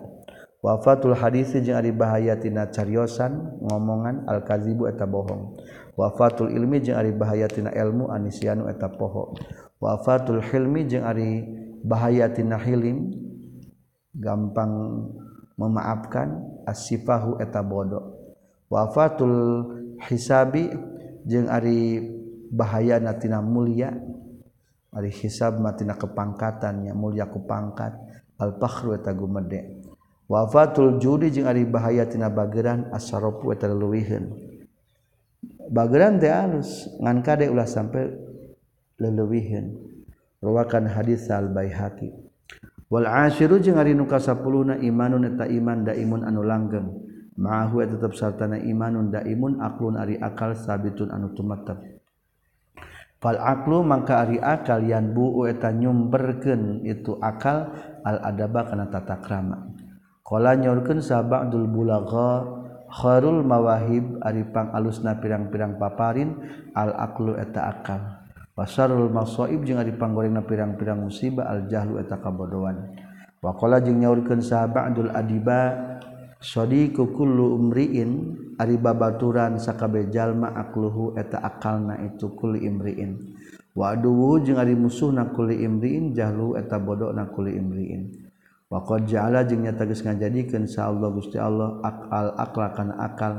Wafatul hadisi jeung ari bahaya tina cariosan ngomongan al kazibu eta bohong. Wafatul ilmi jeung ari bahaya tina ilmu anisianu eta poho. Wafatul hilmi jeung ari bahaya tina hilim gampang memaafkan asifahu eta bodoh. Wafatul hisabi jeung ari bahaya natina mulia Ari hisab matina kepangkatannya mulia kupangkat al-fakhru eta gumede. Wafatul judi jeung ari bahaya tina bageran asaropu eta leuwiheun. Bageran teh alus ngan kade ulah sampai leuwiheun. Rawakan hadis al-Baihaqi. Wal ashiru jeung ari nu kasapuluna imanun eta iman daimun anu langgeng. Ma'ahu eta tetep sartana imanun daimun aklun ari akal sabitun anu tumetep. aklu maka ari akal yan buu eta nyumberken itu akal al-adaba kana tata krama. qala nyorkeun sabaqdul bulagha kharul mawahib ari pang alusna pirang-pirang paparin al-aqlu eta akal. Wasarul masoib jeung ari panggorengna pirang-pirang musibah al-jahlu eta kabodohan. Wa qala jeung nyaurkeun sahabatul adiba Sodi kukullu umriin ari babaturan sakabe jalma akluhu eta akalna itu kuli imriin. Wa aduwu jeung ari musuhna kuli imriin jahlu eta bodohna kuli imriin. Wa qad ja'ala jeung nyata geus ngajadikeun sa Allah Gusti Allah akal akla kana akal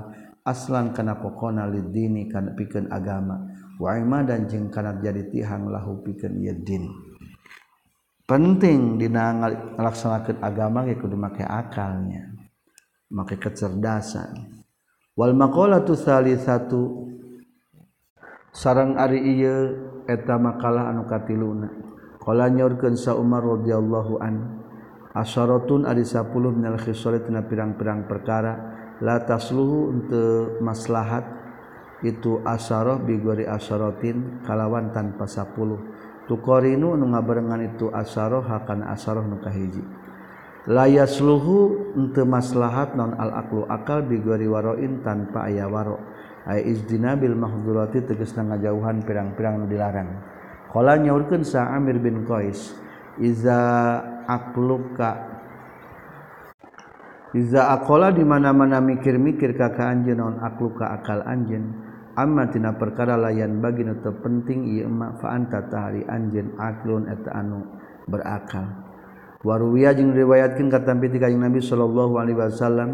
aslan kana pokona lidini kana pikeun agama. Wa imadan jeung kana jadi tihang lahu pikeun ieu din. Penting dina ngalaksanakeun agama ge kudu make akalnya. maka kecerdasan. Wal maqalah tu sali satu sarang ari iya eta makalah anu katiluna. Qala nyorkeun sa Umar radhiyallahu an asyaratun ari 10 minal khisal tina pirang-pirang perkara. La tasluhu untuk maslahat. Itu asyarah bigori asyaratin kalawan tanpa 10 tukorinu nu ngabarengan itu asyarah hakan asyarah nu kahiji. layas luhu untuk maslahat non al-aklu akal bigori waroin tanpa ayah waro. Ay izdina bil mahdurati tegas ngajauhan pirang-pirang dilarang. Kala nyaurkeun sa Amir bin Qais iza aqluka iza akola di mana-mana mikir-mikir ka non naon akluka akal anjeun amma tina perkara layan bagi nu penting ieu ma fa tahari anjeun aklun eta anu berakal. waruwiya jeung riwayatkeun katampi ti kanjing Nabi sallallahu alaihi wasallam.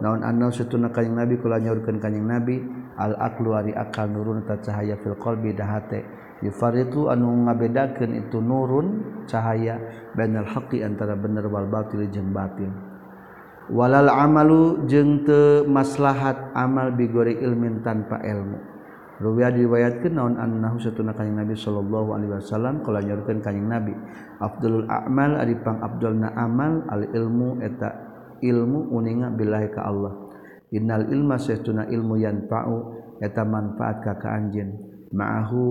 Naon anna satuna kanjing Nabi kula nyaurkeun kanjing Nabi? Al aqlu ari akal nurun ta cahaya fil qalbi dahate. Yufaritu anu ngabedakeun itu nurun cahaya bainal haqqi antara bener wal batil jeung batil. Walal amalu jeung teu maslahat amal bigori ilmin tanpa ilmu. Ruwiya diriwayatkeun naon annahu satuna kanjing Nabi sallallahu alaihi wasallam kala nyaurkeun kanjing Nabi. Abdul a'mal ari pang abdulna amal al ilmu eta ilmu uninga billahi ka Allah. Innal ilma satuna ilmu yanfa'u eta manfaat ka ka anjeun ma'ahu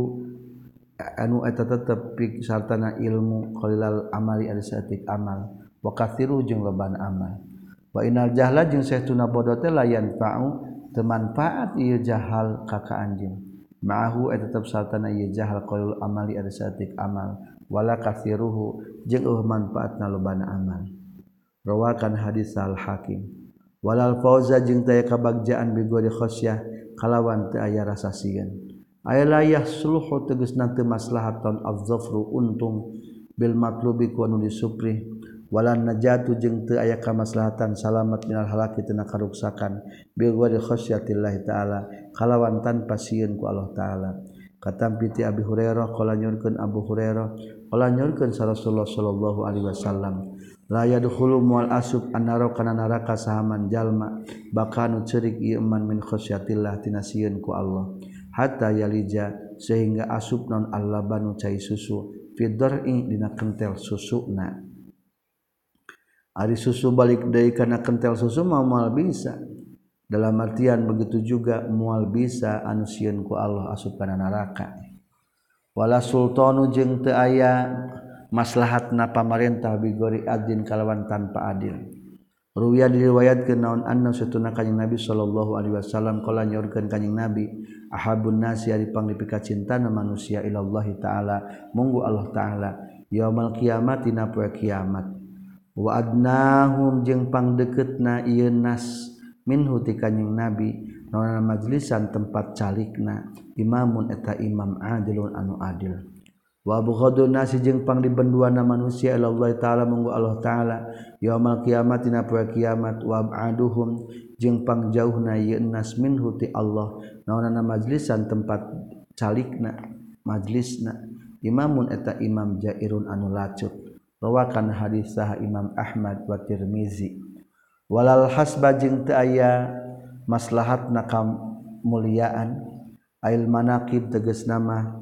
anu eta tetep pik sartana ilmu qalilal amali ari satik amal. Wa kathiru jeung loban amal. Wa inal jahla jeung satuna bodoh teh la yanfa'u temanfaat ia jahal kakak anjing. Maahu eh tetap saltana ia jahal qalul amali ada satik amal. Wala kathiruhu jeung uh manfaatna lobana amal. Rawakan hadis al hakim. Walal fauza jeung taya kabagjaan bi gori khosyah kalawan teu aya rasa sieun aya la yasluhu tegasna teu maslahatan az-zafru untung bil matlubi wa nu wala najatu jeung teu aya kamaslahatan salamat minal halaki tina karuksakan bi ghairi khasyatillah taala kalawan tanpa sieun ku Allah taala. Katampi ti Abi Hurairah qala nyurkeun Abu Hurairah qala nyurkeun Rasulullah sallallahu alaihi wasallam la yadkhulu mual asub annara kana neraka sahaman jalma bakanu ceurik ieu man min khasyatillah tina sieun ku Allah hatta yalija sehingga asub non allabanu cai susu fidor'i dina kentel susuna Ari susu balik dari karena kental susu mau mual bisa. Dalam artian begitu juga mual bisa anusian ku Allah asup kana neraka. Wala sultanu jeung teu aya maslahatna pamarentah bigori adin kalawan tanpa adil. Ruya diriwayatkeun naon anna satuna kanyang Nabi sallallahu alaihi wasallam kala nyorkeun kanjing Nabi ahabun nasi ari panglipika cintana manusia ilallahi taala munggu Allah taala yaumal kiamat dina poe kiamat waadnahum jeung deket na nas minhu ti nabi. Nona majlisan tempat calikna? Imamun eta imam adilun anu adil. Wa nasi nasi jeung pangdibenduana manusia ila Allah taala munggu Allah taala. Yaumal kiamat dina poe kiamat wa aduhum jeung pangjauhna ieu nas minhuti Allah. Nona majlisan tempat calikna? Majlisna. Imamun eta imam jairun anu lacut rawakan hadis sah Imam Ahmad wa Tirmizi. Walal hasba jeung teu aya maslahat nakam muliaan ail manaqib tegas nama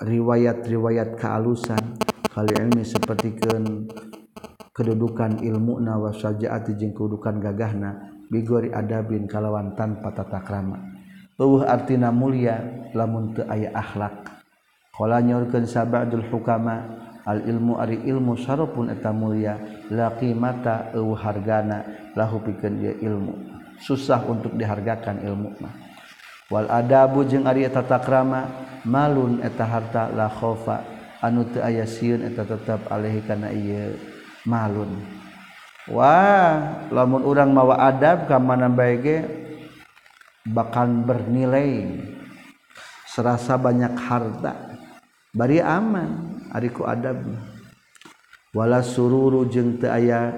riwayat-riwayat kealusan kali ilmi sepertikeun kedudukan ilmu na wa syajaati jeung kedudukan gagahna bigori adabin kalawan tanpa tata krama. Eueuh artina mulia lamun teu aya akhlak. Qala nyorkeun sabadul hukama ilmu ari ilmu sarapun eta mulia laki mata hargana lahu pikeun dia ilmu. Susah untuk dihargakan ilmu mah. Wal adabu jeung ari eta takrama malun eta harta la khofa anu teu aya sieun eta tetep alaihi kana ieu malun. Wah lamun urang mawa adab ka mana bae ge bakal bernilai serasa banyak harta bari aman ariku adabna wala sururu jeung teu aya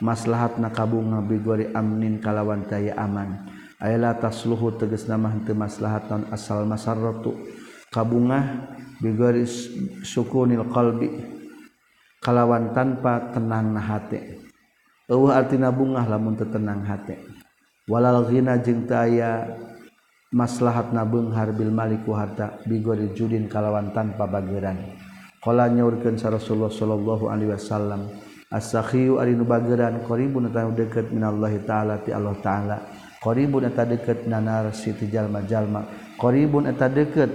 maslahat nakabunga bigori amnin kalawan taya aman. Ayalah tasluhu teges nama henteu maslahat asal masarratu. Kabungah bigori sukunil qalbi. Kalawan tanpa tenang na hati. Eueuh artina bungah lamun teu tenang hati. Walal ghina jeung teu aya maslahat nabeunghar bil malik harta bigori judin kalawan tanpa bageran. Kala nyaurkeun sa Rasulullah sallallahu alaihi wasallam, as-sakhiyu ari nu bageran qaribun eta deukeut minallahi taala ti Allah taala. Qaribun eta deukeut nanar siti jalma-jalma. Qaribun eta deukeut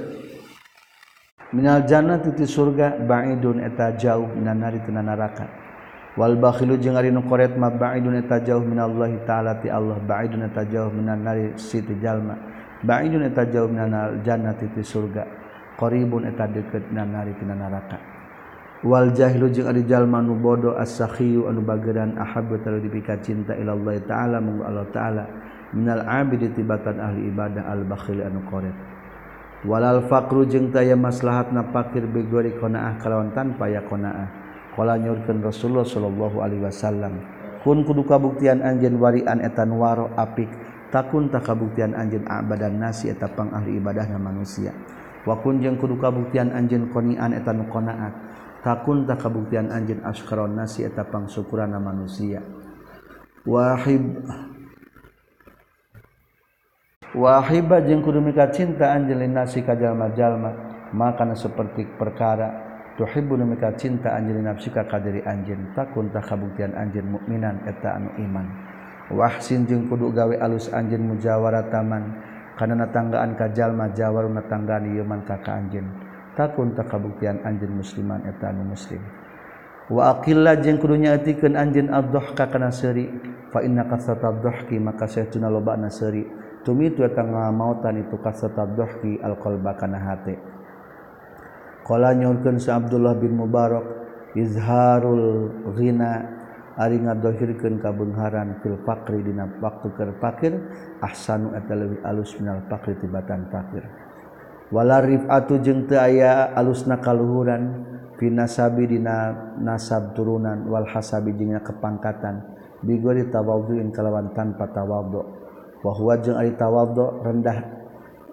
minal jannati ti surga ba'idun eta jauh minanari ti neraka. Wal bakhilu jeung ari nu qoret ma ba'idun eta jauh minallahi taala ti Allah ba'idun eta jauh minanari siti jalma. Ba'idun eta jauh minanal jannati ti surga qribun eta deket na nari tina naraka. Wal jahilu jeung ari jalma nu bodo as-sakhiyu anu bageran ahabbu talu dipika cinta ila Allah taala mungguh Allah taala. Minal abidi tibatan ahli ibadah al bakhil anu qorib walal faqru jeung taya maslahatna fakir bigori qanaah kalawan tanpa ya qanaah. Qala nyurkeun rasulullah sallallahu alaihi wasallam kun kudu kabuktian anjeun warian eta waro apik takun tak takabuktian anjeun abadan nasi eta pang ahli ibadahna manusia wakun jeng kudu kabuktian anjen konian etan konaat takun tak kabuktian anjin askaron nasi eta pangsyukurana manusia. Wahib wahiba jeung kudu mika cinta anjelin nasi ka jalma-jalma makana seperti perkara. Tuhibbu mika cinta anjelin nafsi ka kadiri anjeun takun tak kabuktian anjeun mukminan eta anu iman. Wahsin jeung kudu gawe alus anjeun mujawarataman karena natanggaan kajal majawar, natanggaan yuman kakak anjin. Takun tak kabuktian anjin musliman etanu muslim. Wa aqillah jeung kudunya eutikeun anjin adh ka kana seuri fa inna kasata dhahki maka saytuna loba na seuri. Tumi tu eta ngamautan itu kasata dhahki alqalba kana hate qala nyorkeun sa abdullah bin mubarak izharul ghina ari ngadohirkeun kabengharan fil faqri dina waktu keur fakir ahsanu eta leuwih alus minal faqri tibatan fakir. Wala rifatu jeung teu aya alusna kaluhuran fi nasabi dina nasab turunan wal hasabi jeung kepangkatan bigori tawadhuin kalawan tanpa tawaddu wa huwa jeung ari tawaddu rendah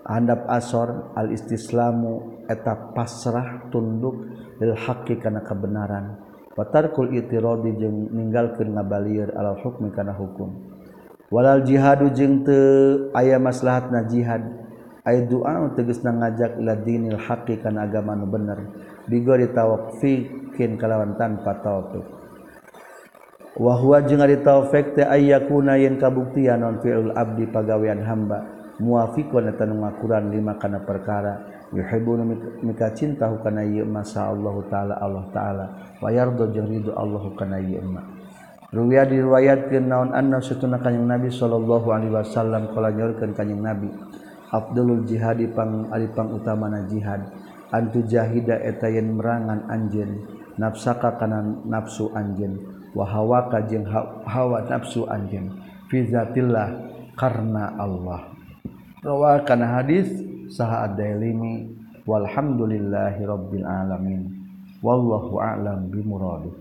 handap asor al istislamu eta pasrah tunduk lil haqqi kana kebenaran watarkul itiradi jeung ninggalkeun ngabalieur alal hukmi kana hukum. Walal jihadu jeung teu aya maslahatna jihad. Ay du'a tegasna ngajak ila dinil haqi kana agama nu bener. Bigori tawfikin kalawan tanpa taufik wa huwa jeung ari taufik teh ayyakuna yen kabuktian non fiul abdi pagawean hamba. Muwafiqun eta nu ngakuran lima kana perkara. Yuhibbuna mika cinta kana ieu masa Allah taala Allah taala. Wa yardo jeung ridho Allah kana ieu ma Ruwiya diriwayatkeun naon anna satuna kanjing Nabi sallallahu alaihi wasallam kala nyorkeun kanjing Nabi Abdulul jihadipang Alipang utamana jihad. Antu jahida etayen merangan anjen nafsaka kanan nafsu anjen wahawa kajeng hawa nafsu anjen fizatillah karena Allah. Rawa kana hadis saha ad-dailimi walhamdulillahi rabbil alamin wallahu a'lam bimuradu